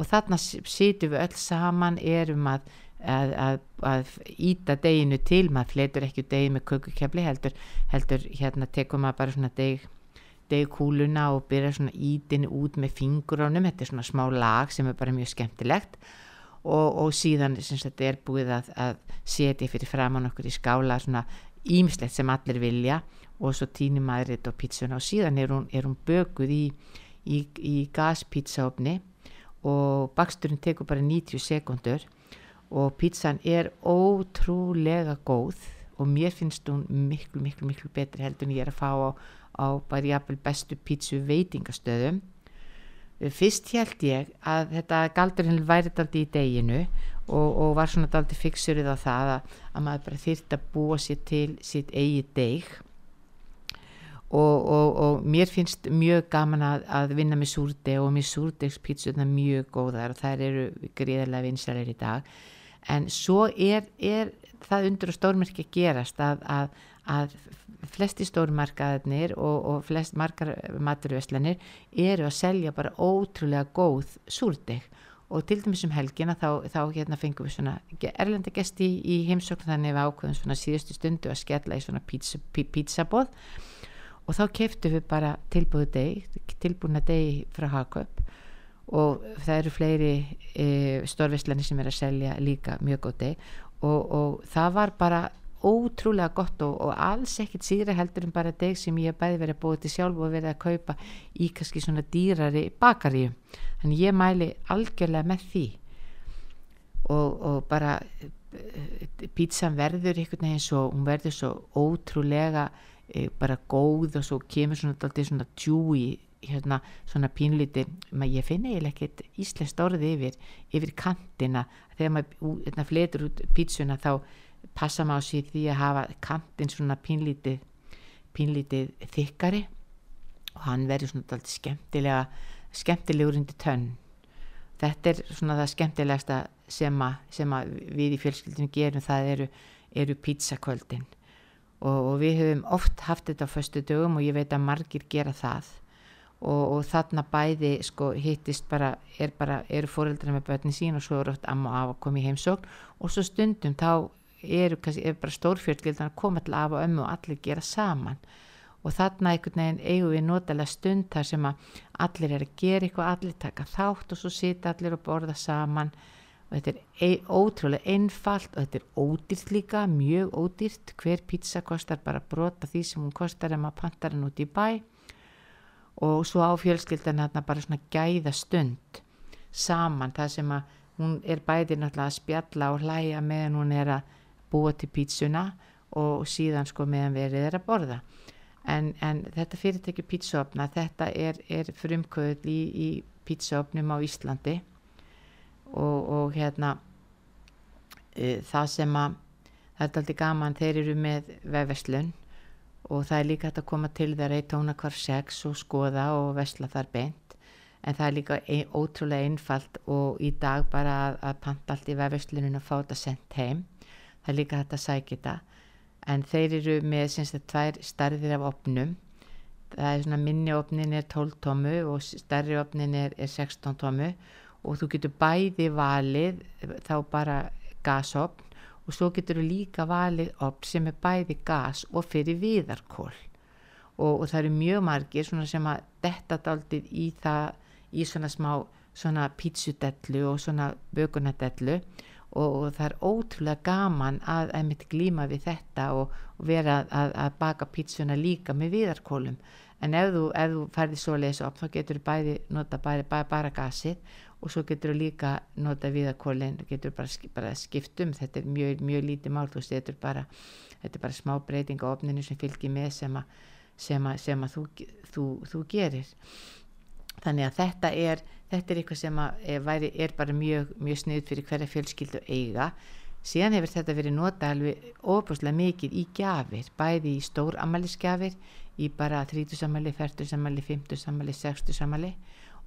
Speaker 2: Og þarna sýtum við öll saman erum að að, að, að íta deginu til maður fleitur ekki degi með kökukefli heldur, heldur hérna tekum maður bara svona deg degkúluna og byrja svona ítin út með finguránum, þetta er svona smá lag sem er bara mjög skemmtilegt. Og, og síðan sem þetta er búið að, að setja fyrir framann okkur í skála svona ímislegt sem allir vilja. Og svo týnir maður þetta á pítsuna og síðan er hún, er hún böguð í, í, í gaspítsaofni og baksturinn tekur bara 90 sekundur og pítsan er ótrúlega góð. Og mér finnst hún miklu miklu miklu betri heldur en ég er að fá á á bara jafnvel bestu pítsu veitingastöðum. Fyrst held ég að þetta galdurinn væri daldi í deginu og, og var svona daldi fixurinn á það að, að maður bara þýrt að búa sér til sitt eigi deg og, og, og mér finnst mjög gaman að, að vinna með súrdeg og mér súrdegspítsunar mjög góðar og þær eru gríðarlega vinsalir í dag. En svo er, er það undur og stórmerki að gerast að, að flesti stórmarkaðarnir og, og flest margar maturveslanir eru að selja bara ótrúlega góð súrdeg og til dæmis um helgina þá, þá hérna fengum við svona erlenda gesti í, í heimsókn þannig við ákveðum svona síðustu stundu að skella í svona pítsabóð og þá keftu við bara tilbúðu deg, tilbúna deg frá Hagköp og það eru fleiri e, stórveslanir sem er að selja líka mjög góð deg og, og það var bara ótrúlega gott og, og alls ekkit síra heldur en bara deg sem ég bæði verið að búið til sjálf og verið að kaupa í kannski svona dýrari bakaríu. Þannig ég mæli algjörlega með því. Og, og bara eh, pítsan verður einhvern veginn svo, hún verður svo ótrúlega e, bara góð og svo kemur svona alltaf svona djúi hérna svona pínlíti maður ég finna eiginlega ekkert íslenskt orði yfir yfir kantina. Þegar maður hérna, fletur út pítsuna þá passa maður sér því að hafa kantin svona pínlítið pínlítið þykkari og hann verður svona alltaf skemmtilega skemmtilegur undir tönn. Þetta er svona það skemmtilegasta sem að, sem að við í fjölskyldinu gerum það eru, eru pizzakvöldin. Og, og við höfum oft haft þetta á föstu dögum og ég veit að margir gera það. Og, og þarna bæði sko hittist bara, er bara eru fóreldrar með börnin sín og svo eru oft amma af að koma í heimsókn. Og svo stundum þá eru, kannski, eru bara stórfjölskyldan að koma til af og ömmu og allir gera saman. Og þarna einhvern veginn eigum við notalega stund þar sem að allir er að gera eitthvað, allir taka þátt og svo sita allir og borða saman. Og þetta er ótrúlega einfalt og þetta er ódýrt líka, mjög ódýrt. Hver pizza kostar bara brota því sem hún kostar ef maður pantar hann út í bæ. Og svo á fjölskyldan hérna bara svona gæða stund saman það sem að hún er bæði náttúrulega að spjalla og hlæja meðan hún er að búa til pítsuna og síðan sko meðan verið er að borða. En, en þetta fyrirtekju pítsaopna þetta er, er frumkvöld í, í pítsaopnum á Íslandi og, og hérna e, það sem að það er aldrei gaman, þeir eru með vefverslun og það er líka hægt að koma til þeirra í tóna hvar sex og skoða og vesla þar beint. En það er líka ein, ótrúlega einfalt og í dag bara að, að panta allt í vefversluninu og fá þetta sendt heim það er líka hægt að sækja þetta. En þeir eru með syns, tvær starðir af opnum það er svona minni opnin er 12 tómu og starri opnin er, er 16 tómu. Og þú getur bæði valið þá bara gasopn og svo getur þú líka valið opn sem er bæði gas og fyrir viðarkól og, og það eru mjög margir sem að detta daldið í það í svona smá svona pítsudellu og svona bökunadellu og, og það er ótrúlega gaman að einmitt glíma við þetta og, og vera að, að baka pítsuna líka með viðarkólum en ef þú, ef þú færði svo leysa upp þá getur þú bæði nota bara, bara, bara gasið og svo getur þú líka nota viðarkólin, getur bara, bara skiptum þetta er mjög, mjög lítið mál. Þú er bara, þetta er bara smá breyting á opninu sem fylgir með sem að, sem að, sem að þú, þú, þú gerir. Þannig að þetta er þetta er eitthvað sem er, væri, er bara mjög, mjög sniðt fyrir hverja fjölskyldu eiga. Síðan hefur þetta verið nota alveg óbúslega mikið í gafir bæði í stór amalisgafir í bara 30 samali, 40 samali, 50 samali 60 samali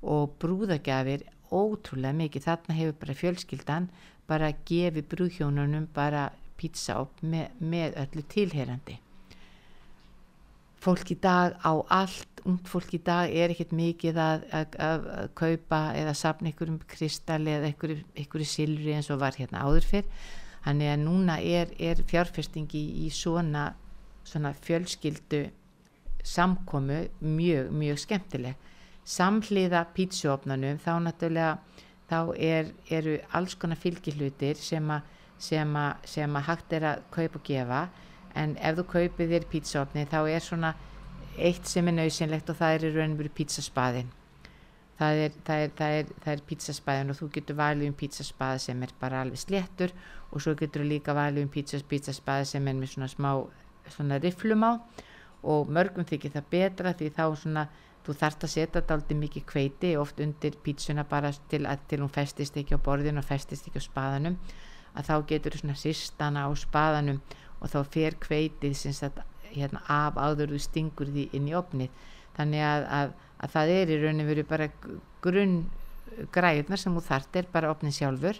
Speaker 2: og brúðagjafir ótrúlega mikið. Þarna hefur bara fjölskyldan bara gefið brúðhjónunum bara pizza með, með öllu tilherandi fólk í dag á allt, ungd fólk í dag er ekkert mikið að, að, að, að kaupa eða sapna einhverjum kristalli eða einhverju, einhverju silri eins og var hérna áður fyrr. Þannig að núna er, er fjárfestingi í svona, svona fjölskyldu samkomu mjög, mjög skemmtileg. Samhliða pítsuopnanum þá náttúrulega þá er, eru alls konar fylgihlutir sem að hægt er að kaupa og gefa en ef þú kaupir þér pítsaopni þá er svona eitt sem er nöðsynlegt og það er í raun og veru pítsaspaðin það er, er, er, er pítsaspaðin og þú getur valið um pítsaspaði sem er bara alveg sléttur og svo getur þú líka valið um pítsas, pítsaspaði sem er með svona smá svona riflum á og mörgum þykir það betra því þá svona þú þarfst að setja þetta aldrei mikið kveiti oft undir pítsuna bara til að til hún festist ekki á borðinu og festist ekki á spaðanum. Að þá getur þú svona sýstana á spaðanum og þá fer kveitið sagt, hérna, af áður þú stingur því inn í opnið þannig að, að, að það er í rauninni verið bara grunn græðunar sem þú þartir bara opnið sjálfur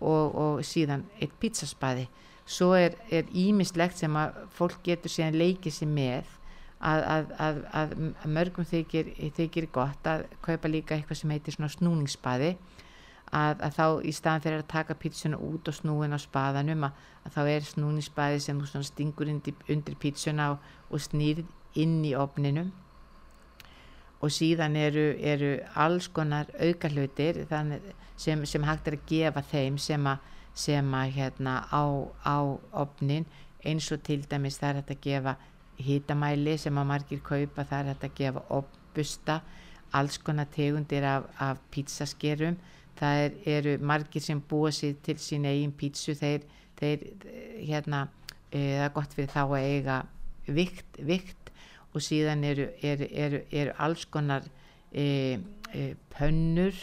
Speaker 2: og, og síðan eitt pizzaspaði svo er ímislegt sem að fólk getur síðan leikið sér með að, að, að mörgum þykir, þykir gott að kaupa líka eitthvað sem heitir svona snúningspaði að, að þá í staðan fyrir að taka pítsuna út og snúin á spaðanum að, að þá er snúnispaði sem þú stingur undir, undir pítsuna og, og snýr inn í opninum og síðan eru, eru alls konar auka hlutir sem, sem hægt er að gefa þeim sem að, sem að hérna á, á opnin eins og til dæmis það er hægt að gefa hitamæli sem að margir kaupa, það er hægt að gefa opbusta, alls konar tegundir af, af pizzaskerum, það er, eru margir sem búa sér til sín eigin pítsu, þeir, þeir hérna, e, það er gott fyrir þá að eiga vikt, vikt. Og síðan eru, eru, eru, eru alls konar e, e, pönnur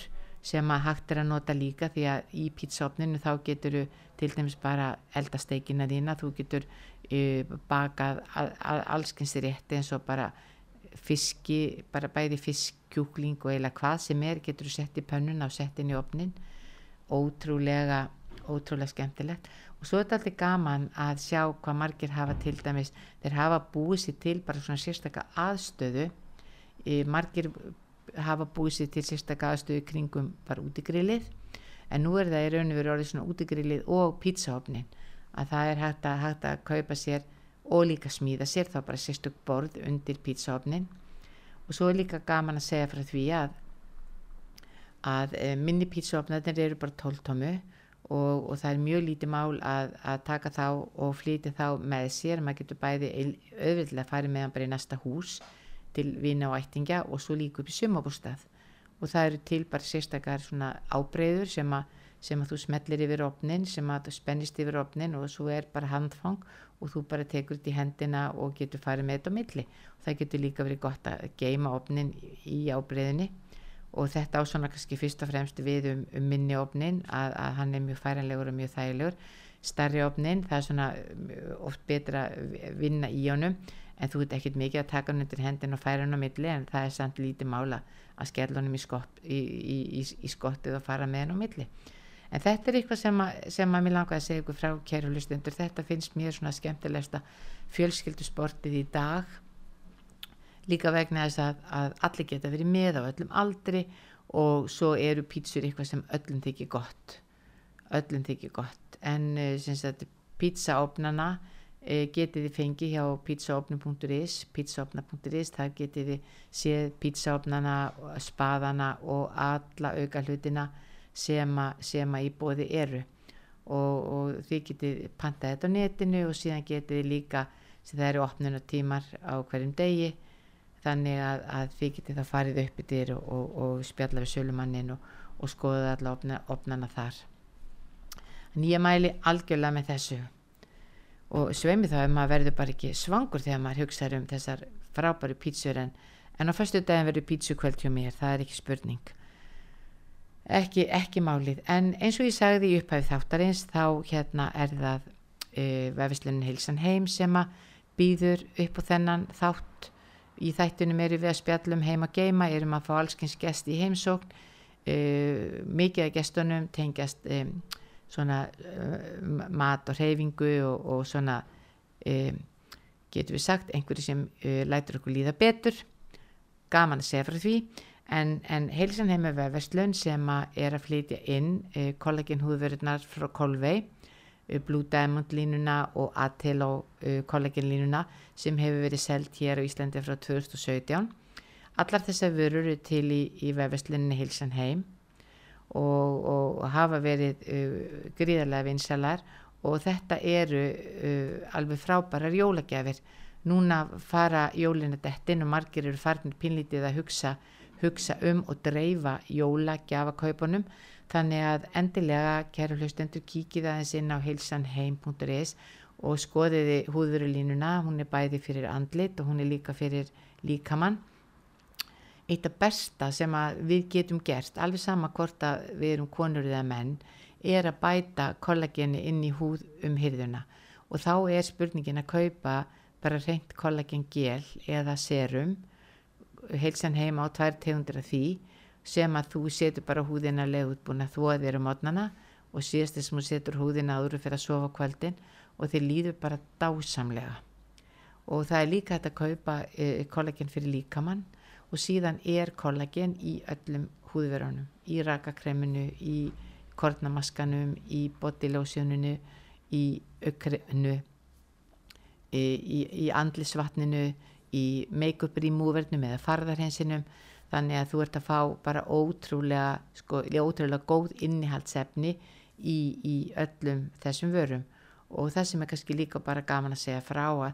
Speaker 2: sem að hægt er að nota líka því að í pítsaopninu þá getur til dæmis bara eldasteikina þína, þú getur uh, bakað allskynsir rétti eins og bara fiski, bara bæði fiskkjúkling og eila hvað sem er getur sett í pönnuna og sett inn í opnin ótrúlega ótrúlega skemmtilegt. Og svo er þetta alltaf gaman að sjá hvað margir hafa til dæmis, þeir hafa búið sér til bara svona sérstakka aðstöðu. E, margir hafa búið sér til sérstakka aðstöðu kringum bara út í grillið. En nú er það í raun og veru orðið svona út í grillið og pizzaopnin að það er hægt að, hægt að kaupa sér og líka smíða sér þá bara sérstök borð undir pizzaofnin og svo er líka gaman að segja frá því að að e, minni pizzaofnarnir eru bara 12 tómu og, og það er mjög lítið mál að, að taka þá og flýti þá með sér. Maður getur bæði auðvitað að fara með hann bara í næsta hús til vina og ættingja og svo líka upp í sumabústað og það eru til bara sérstakar svona ábreyður sem að sem að þú smellir yfir opnin sem að þú spennist yfir opnin og svo er bara handfang og þú bara tekur þetta í hendina og getur farið með þetta á milli. Og það getur líka verið gott að geima opnin í ábreyðinni og þetta á svona kannski fyrst og fremst við um, um minni opnin að, að hann er mjög færanlegur og mjög þægilegur. Starri opnin, það er svona oft betra að vinna í honum en þú ert ekkert mikið að taka hann undir hendin og færa hann á milli en það er samt lítið mála að skella honum í, í, í, í skottið og fara með hann á milli en þetta er eitthvað sem að, sem að mér langar að segja ykkur frá kæru hlustundur þetta finnst mér svona skemmtilegsta fjölskyldusportið í dag. Líka vegna þess að, að allir geta verið með á öllum aldri og svo eru pítsur eitthvað sem öllum þykir gott. Öllum þykir gott. En eh, sagt, pítsaopnana e, getið þið fengið hjá pítsaopnum.is pítsaopna.is þar getið þið séð pítsaopnana spaðana og alla auka hlutina sem að í bóði eru. Og, og þið getið pantað þetta á netinu og síðan getið líka sem það eru opnunatímar á hverjum degi þannig að, að þið getið það farið upp í dyr og, og, og spjalla við sölumannin og skoða allar opna, opnana þar. Ég mæli algjörlega með þessu. Og sveimi þá ef maður verður bara ekki svangur þegar maður hugsaður um þessar frábæru pítsur en, en á fyrstu daginn verður pítsu kvöld hjá mér, það er ekki spurning ekki, ekki málið. En eins og ég sagði í upphæfið þáttarins þá hérna er það uh, vefislunin Hilsan Heim sem að býður upp á þennan þátt. Í þættunum eru við að spjallum heim að geima, erum að fá allskins gest í heimsókn. Uh, mikið af gestunum tengjast um, svona uh, mat og reyfingu og, og svona um, getur við sagt einhverju sem lætur okkur líða betur. Gaman að segja frá því en, en heilsan heim með vefverslun sem að er að flytja inn eh, kollagenhúðverðnar frá Kolvei eh, Blue Diamond línuna og Atelo eh, kollagenlínuna sem hefur verið selgt hér á Íslandi frá 2017 allar þessar vörur eru til í, í vefverslunni heilsan heim og, og hafa verið gríðarlega vinsalar og þetta eru alveg frábærar jólagjafir. Núna fara jólina dettin og margir eru farnir pinlítið að hugsa hugsa um og dreifa jólagjafakaupunum þannig að endilega kæru hlustendur kíkið aðeins inn á heilsanheim.is og skoðiði húðurulínuna, hún er bæði fyrir andlit og hún er líka fyrir líkamann. Eitt af besta sem við getum gert alveg sama hvort að við erum konur eða menn er að bæta kollageni inn í húð um hyrðuna og þá er spurningin að kaupa bara reynd kollagen gel eða serum heilsan heima á tvær tegundir af því sem að þú setur bara húðina að þér um mótnana og síðast þess að þú setur húðina áður fyrir að sofa kvöldin og þið líður bara dásamlega. Og það er líka hægt að kaupa e, kollagen fyrir líkamann og síðan er kollagen í öllum húðverðunum, í rakakreminu, í kornamaskanum, í bodilósjónunu, í ökrinu, í, í, í andlisvatninu, í make-up removernum eða farðarhensinum þannig að þú ert að fá bara ótrúlega, sko, ótrúlega góð innihaldsefni í, í öllum þessum vörum. Og það sem er kannski líka bara gaman að segja frá að,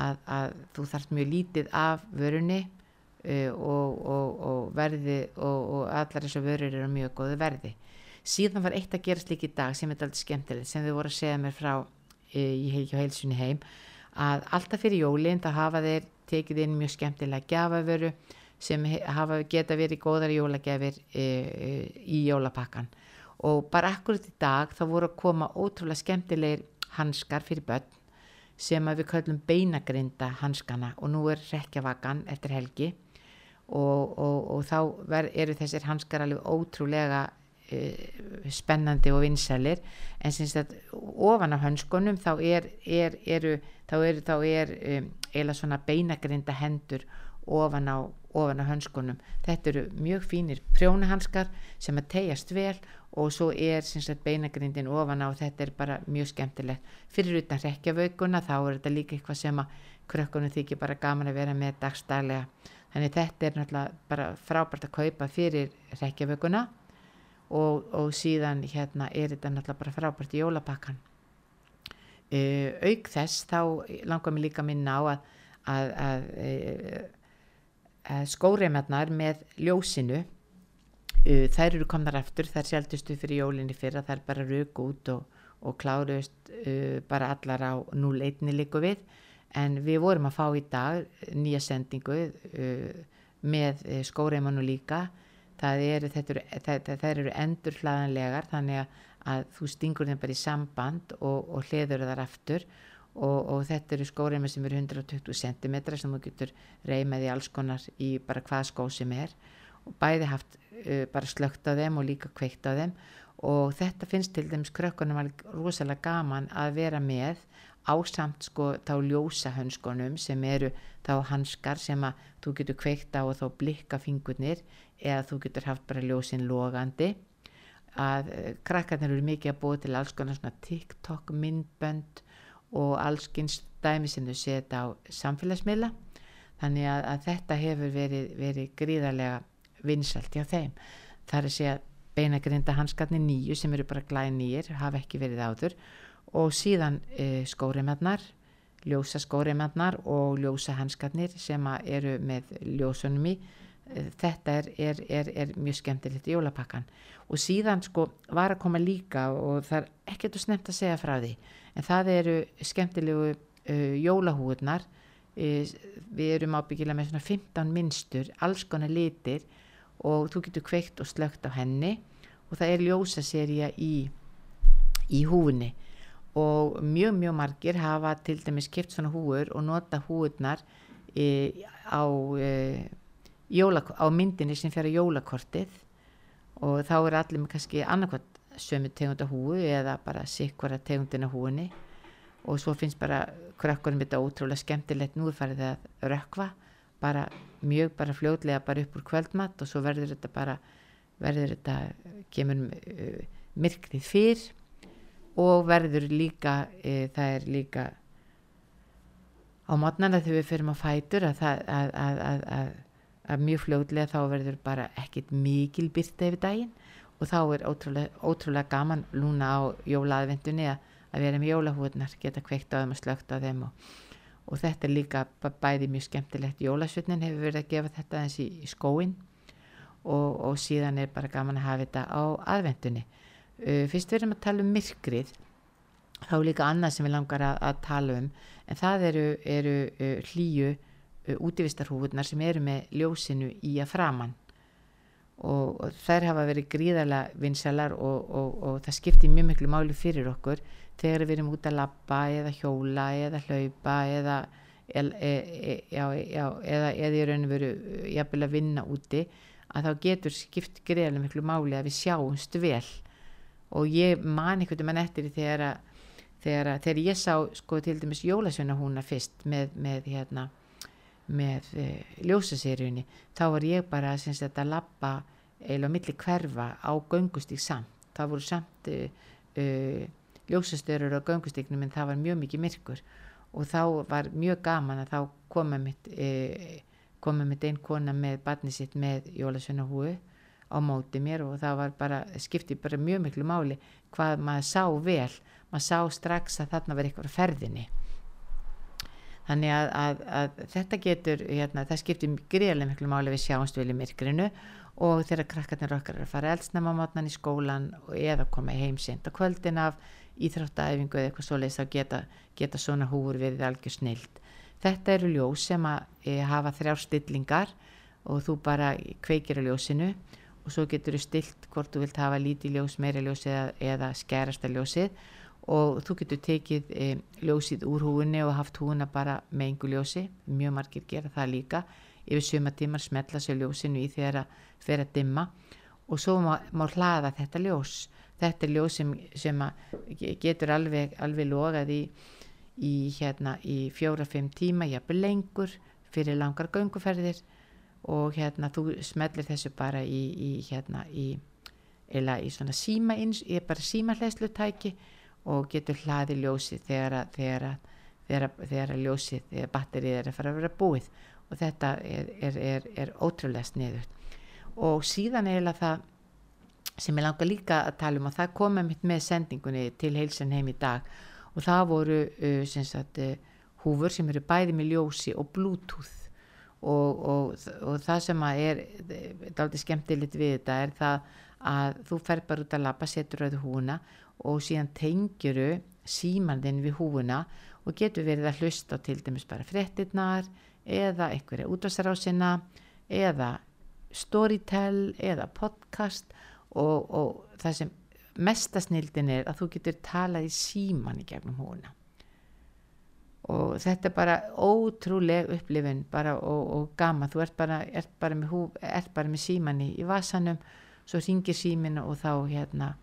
Speaker 2: að, að þú þarft mjög lítið af vörunni uh, og, og, og verði og, og allar þessar vörur eru mjög góðu verði. Síðan var eitt að gerast líka í dag sem er alltaf skemmtilegt sem þau voru að segja mér frá uh, í heilsunni heim að alltaf fyrir jólinn það hafa þeir tekið inn mjög skemmtilega gjafavöru sem hafa geta verið góðar jólagjafir e, e, í jólapakkan og bara akkurat í dag þá voru að koma ótrúlega skemmtilegir hanskar fyrir börn sem við kallum beinagrinda hanskana og nú er rekjavagan eftir helgi. Og, og, og þá ver, eru þessir hanskar alveg ótrúlega spennandi og vinsælir en syns að ofan af hanskunum þá er, er, eru, þá er, þá er um, eila svona beinagrinda hendur ofan á, ofan á hönskunum. Þetta eru mjög fínir prjónahanskar sem að tegjast vel og svo er sagt, beinagrindin ofan á þetta er bara mjög skemmtilegt. Fyrir utan rekjavaukuna þá er þetta líka eitthvað sem að krökkunum þykir bara gaman að vera með dagstælega þannig þetta er náttúrulega bara frábært að kaupa fyrir rekjavaukuna og, og síðan hérna er þetta náttúrulega bara frábært í jólapakkan uh, auk þess þá langar mér líka að minna á að, að, að Eh, skóreimarnar með ljósinu uh, þær eru komnar eftir þær seldustu fyrir jólinni fyrra þær bara rög út og, og kláruðust uh, bara allar á 0-1 líku við. En við vorum að fá í dag nýja sendingu með skóreimarnu líka það eru, eru, það, eru endur hlaðanlegar þannig að, að þú stingur þeim bara í samband og, og hliður þar eftir og, og þetta eru skóreima sem eru 120 cm sem þú getur reymaði alls konar í bara hvað skó sem er. Og bæði haft uh, bara slögt á þeim og líka kveikt á þeim. Og þetta finnst til dæmis krökkunum rosalega gaman að vera með ásamt sko þá ljósa hönskonum sem eru þá hanskar sem að þú getur kveikt á og þá blikka fingurnir eða þú getur haft bara ljósin logandi. Að uh, krakkarnir eru mikið að búa til alls konar svona TikTok myndbönd og allskynns dæmi sem þau setja á samfélagsmiðla. Þannig að, að þetta hefur verið, verið gríðarlega vinsalt hjá þeim. Það er að segja beinagrinda hanskarnir nýju sem eru bara glæði nýjir hafa ekki verið áður. Og síðan e, skórimannar ljósa skórimannar og ljósa hanskarnir sem eru með ljósunum í þetta er, er, er, er mjög skemmtilegt í jólapakkan. Og síðan sko var að koma líka og það er ekkert að snemt að segja frá því en það eru skemmtilegu uh, jólahúðnar uh, við erum ábyggilega með svona 15 minnstur, alls konar litir og þú getur kveikt og slögt á henni. Og það er ljósaserja í, í húni og mjög mjög margir hafa til dæmis kipt svona húur og nota húurnar e, á, jóla, á myndinni sem fer á jólakortið og þá er allir með kannski annarkvæmt sömu tegunda húu eða bara sikkvara tegundina húunni og svo finnst bara krökkunum þetta ótrúlega skemmtilegt. Nú farið það að rökva bara mjög bara fljóðlega bara upp úr kvöldmatt og svo verður þetta bara verður þetta kemur uh, myrkrið fyrr og verður líka uh, það er líka á mótnana þegar við fyrir að fætur að, að, að, að mjög fljóðlega þá verður bara ekkit mikil byrta yfir daginn. Og þá er ótrúlega, ótrúlega gaman lúna á jólaðvendunni að vera með jólahúðnar, geta kveikt á þeim og slögt á þeim og, og þetta er líka bæði mjög skemmtilegt. Jólasvötnin hefur verið að gefa þetta eins í, í skóin og, og síðan er bara gaman að hafa þetta á aðvendunni uh, fyrst við erum að tala um myrkrið þá er líka annað sem við langar að, að tala um en það eru, eru uh, hlýju uh, útívistarhúðnar sem eru með ljósinu í að framann og, og þær hafa verið gríðarlega vinsalar og, og, og það skiptir mjög miklu máli fyrir okkur þegar við erum út að lappa eða hjóla eða hlaupa eða e, e, e, eða eða í rauninu veru jafnvel að vinna úti að þá getur skipt greiðarlega miklu máli að við sjáumst vel. Og ég man einhvern veginn eftir þegar að þegar, þegar ég sá sko til dæmis jólasveina húnna fyrst með, með hérna með e, ljósaseríunni þá var ég bara syns, að lappa eða á milli hverfa á göngustík samt. Það voru samt e, e, ljósastörur á göngustíknum en það var mjög mikið myrkur. Og þá var mjög gaman að þá koma mitt koma mitt einn kona með barni sitt með jólasveina húi á móti mér og það var bara skiptið bara mjög miklu máli hvað maður sá vel. Maður sá strax að þarna var eitthvað ferðinni þannig að, að, að þetta getur hérna, það skiptir greiðlega miklu máli við sjáumst vel í myrkrinu og þegar krakkarnir okkar er að fara eldsnæma mátnan í skólan eða koma heim sent á kvöldin af íþróttaæfingu eða eitthvað svoleiðis þá geta, geta svona húur verið algjör snild þetta eru ljós sem að e, hafa þrjár stillingar og þú bara kveikir á ljósinu og svo getur þú stilt hvort þú vilt hafa lítið ljós, meira ljós eða, eða skerasta ljósið og þú getur tekið e, ljósið úr húinni og haft húina bara með engu ljósi, mjög margir gera það líka. Yfir söma tímar smetla sér ljósinu í þegar að að dimma. Og svo má, má hlaða þetta ljós. Þetta er ljós sem, sem getur alveg, alveg logað í, í, hérna, í fjóra-fimm tíma, jafnveg lengur fyrir langar gönguferðir. Og hérna þú smellir þessu bara í, í hérna í eða í svona síma eins, bara síma hlæslutæki og getur hlaði ljósið þegar að, þegar að, þegar að, þegar að ljósið, þegar batterið er að fara að vera búið. Og þetta er, er, er, er ótrúlega sniðut og síðan eiginlega það sem ég langar líka að tala um og það komið mitt með sendingunni til heilsan heim í dag. Og það voru uh, sagt, húfur sem eru bæði með ljósi og bluetooth. Og, og, og það sem er daldi skemmtilegt við þetta er það að þú fer bara út að lappa, setur auðu húna og síðan tengjuru símandinn við húuna og getur verið að hlusta til dæmis bara frettinnar eða einhverja útvarsarásina eða storytell eða podcast og, og það sem mestasnildin er að þú getur talað í síman í gegnum húuna og þetta er bara ótrúleg upplifin bara og, og gama þú ert bara, ert bara með, hú, ert bara með síman í, í vasanum svo ringir símin og þá hérna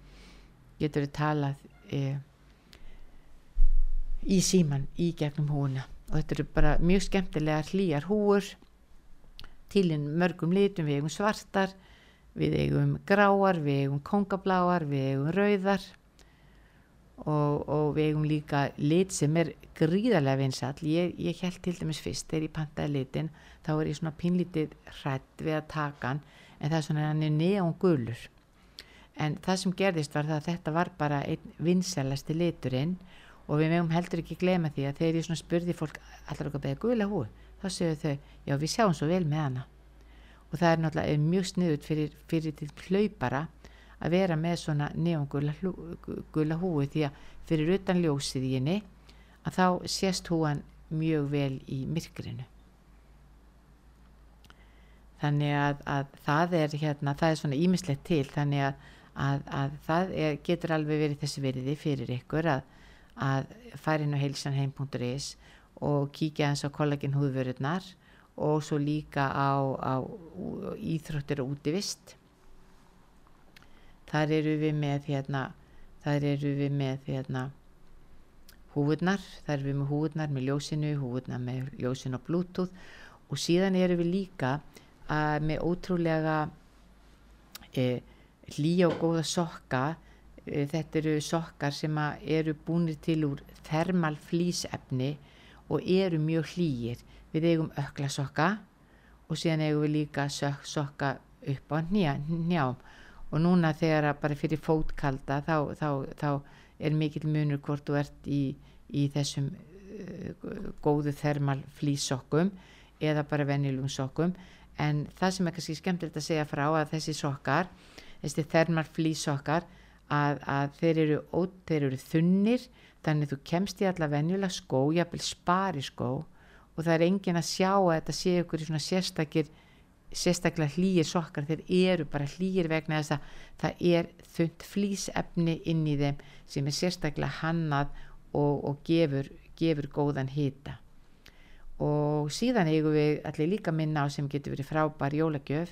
Speaker 2: getur þið talað e, í síman í gegnum húuna og þetta eru bara mjög skemmtilega hlýjar húur tilinn mörgum litum, við eigum svartar við eigum gráar, við eigum kongabláar, við eigum rauðar. Og, og við eigum líka lit sem er gríðarlega vinsall, ég, ég held til dæmis fyrst þegar ég pantaði litin þá er ég svona pinlítið hrætt við að taka hann en það er svona hann er neón gulur en það sem gerðist var það að þetta var bara einn vinsælasti liturinn og við meðum heldur ekki glema því að þegar ég spurði fólk allar okkar beða gula hú þá segju þau, já við sjáum svo vel með hana. Og það er náttúrulega mjög sniðut fyrir, fyrir til hlaupara að vera með svona neongula gula húi því að fyrir utan ljósið í henni að þá sést húan mjög vel í myrkrinu. Þannig að, að það er hérna, það er svona ímislegt til þannig að, að, að það er, getur alveg verið þessi veriði fyrir ykkur að að fara inn á heilsanheim.is og kíkja eins á kollagin húðvörurnar og svo líka á, á íþróttir og útivist. Þar eru við með hérna þar eru við með hérna húðnar, þar eru við með húðnar með ljósinu, húðnar með ljósinu og bluetooth og síðan eru við líka að með ótrúlega e, hlýja og góða sokka Eh, þetta eru sokkar sem eru búinir til úr thermal flýsefni og eru mjög hlýjir við eigum ökla sokka og síðan eigum við líka sokka upp á njám og núna þegar bara fyrir fótkalda þá, þá, þá er mikil munur hvort þú ert í, í þessum uh, góðu thermal flýsokkum eða bara venjulum sokkum. En það sem er kannski skemmtilegt að segja frá að þessi sokkar þessi thermal flýsokkar að, að þeir, eru, ó, þeir eru þunnir þannig þú kemst í alla venjulega skó, jáfnvel spari skó og það er engin að sjá að þetta sé ykkur í svona sérstakir sérstaklega hlýjir sokkar, þeir eru bara hlýjir vegna þess að það er þund flýsefni inn í þeim sem er sérstaklega hannað og, og gefur, gefur góðan hita. Og síðan eigum við allir líka minna á sem getur verið frábær jólagjöf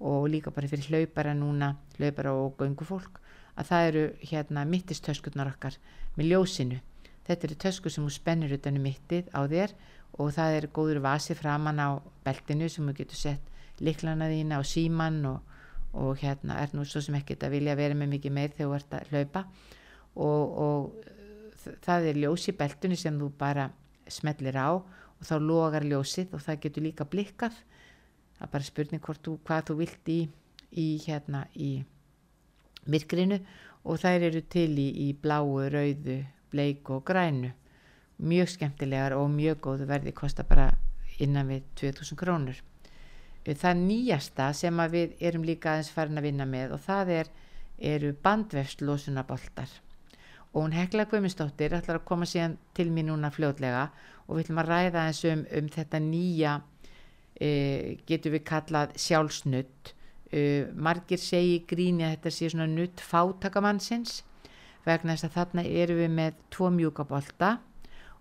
Speaker 2: og líka bara fyrir hlaupara núna, hlaupara og göngufólk að það eru hérna mittistöskurnar okkar með ljósinu. Þetta eru töskur sem þú spennir utanum mittið á þér og það er góður vasi framann á beltinu sem þú getur sett liklana þína á síman og, og hérna er nú svo sem ekkert að vilja vera með mikið meir þegar þú ert að hlaupa. Og, og það er ljós í beltinu sem þú bara smellir á og þá logar ljósið og það getur líka blikkað það er bara spurning þú, hvað þú vilt í, í hérna í myrkrinu. Og þær eru til í, í bláu, rauðu, bleiku og grænu. Mjög skemmtilegar og mjög góðu verði kosta bara innan við 2000 krónur. Það nýjasta sem við erum líka aðeins farin að vinna með og það er, eru bandvefslosunaboltar og hún Hekla Guðmundsdóttir ætlar að koma síðan til mér núna fljóðlega og við ætlum að ræða eins um, um þetta nýja e, getur við kallað sjálfsnutt e, margir segi gríni að þetta sé svona nutt fátakamannsins vegna þess að þarna eru við með tvo mjúkabolta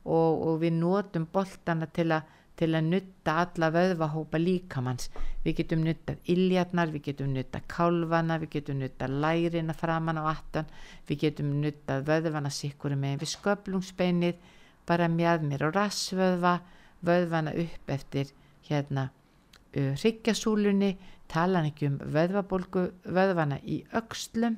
Speaker 2: og, og við notum boltana til að til að nutta alla vöðvahópa líkamanns. Við getum nuttað illjarnar, við getum nuttað kálvana, við getum nuttað lærina framann á attan, við getum nuttað vöðvana sikkur með við sköplungsbeinið, bara mjað mér á rassvöðva, vöðvana upp eftir hérna hryggjasúlunni, talan ekki um vöðvabólgu, vöðvana í aukslum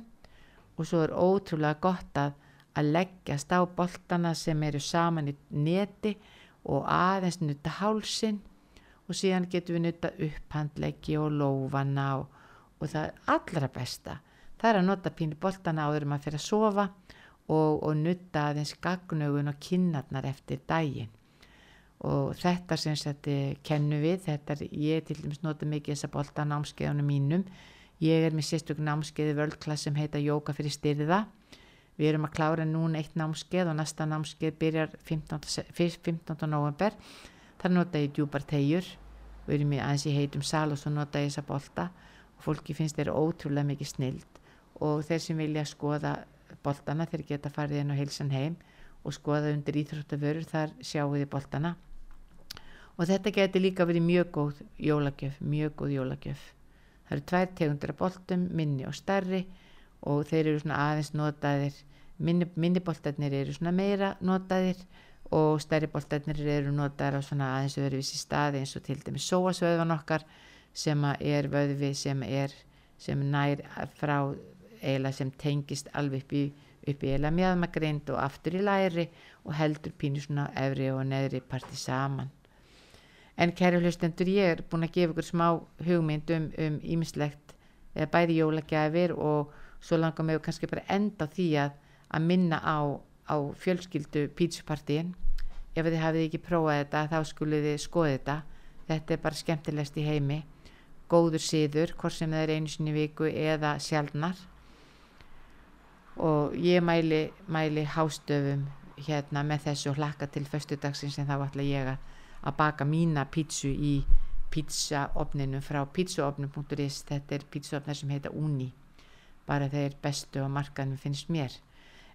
Speaker 2: og svo er ótrúlega gott að, að leggjast á boltana sem eru saman í neti og aðeins nutta hálsin og síðan getum við nutta upphandleggi og lófana og, og það allra besta. Það er að nota pínu boltana áður maður fyrir að sofa og, og nutta aðeins gagnaugun og kinnarnar eftir daginn og þetta sem þetta kennu við þetta er, ég til dæmis nota mikið þessa bolta námskeiðunum mínum ég er með sérstök námskeiði völdklass sem heita Jóka fyrir styrða Við erum að klára núna eitt námskeið og næsta námskeið byrjar 15. 15. november. Það nota ég djúpar tegjur. Við erum í aðeins í heitum sal og svo nota ég þessa bolta og fólki finnst þeirra ótrúlega mikið snild og þeir sem vilja skoða boltana þeir geta farið inn á heilsan heim og skoða undir íþróttavörur þar sjáu og þetta geti líka verið mjög góð jólagjöf, mjög góð jólagjöf. Það eru tvær tegundir af boltum, minni og starri og þeir eru svona aðeins notaðir minni, minniboltarnir eru svona meira notaðir og stærri boltarnir eru notaðir á svona aðeins öðruvísi staði eins og til dæmis sóasvöðvan okkar sem er vöðvi sem er sem nær frá eila sem tengist alveg upp í, upp í eila mjöðmagreind og aftur í læri og heldur pínu svona efri og neðri parti saman en kæri hlustendur ég er búin að gefa ykkur smá hugmynd um ímislegt um, bæði jólagjafir og svo langar mig kannski bara enda því að, að minna á, á fjölskyldu pítsupartíin. Ef þið hafið ekki prófað þetta þá skulið þið skoða þetta. Þetta er bara skemmtilegst í heimi. Góður síður, hvort sem það er einu sinni viku eða sjálfnar og ég mæli, mæli hástöfum hérna með þessu og hlakka til förstu dagsins en þá ætla ég að baka mína pítsu í pítsaofninu frá pítsuofnum.is þetta er pítsuofnar sem heita Uni. Bara þeir bestu á markanum finnst mér.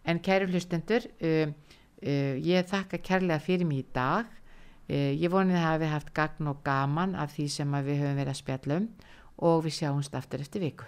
Speaker 2: En kæru hlustendur uh, uh, ég þakka kærlega fyrir mig í dag. Uh, ég vonið að hafi haft gagn og gaman af því sem við höfum verið að spjallum og við sjáumst aftur eftir viku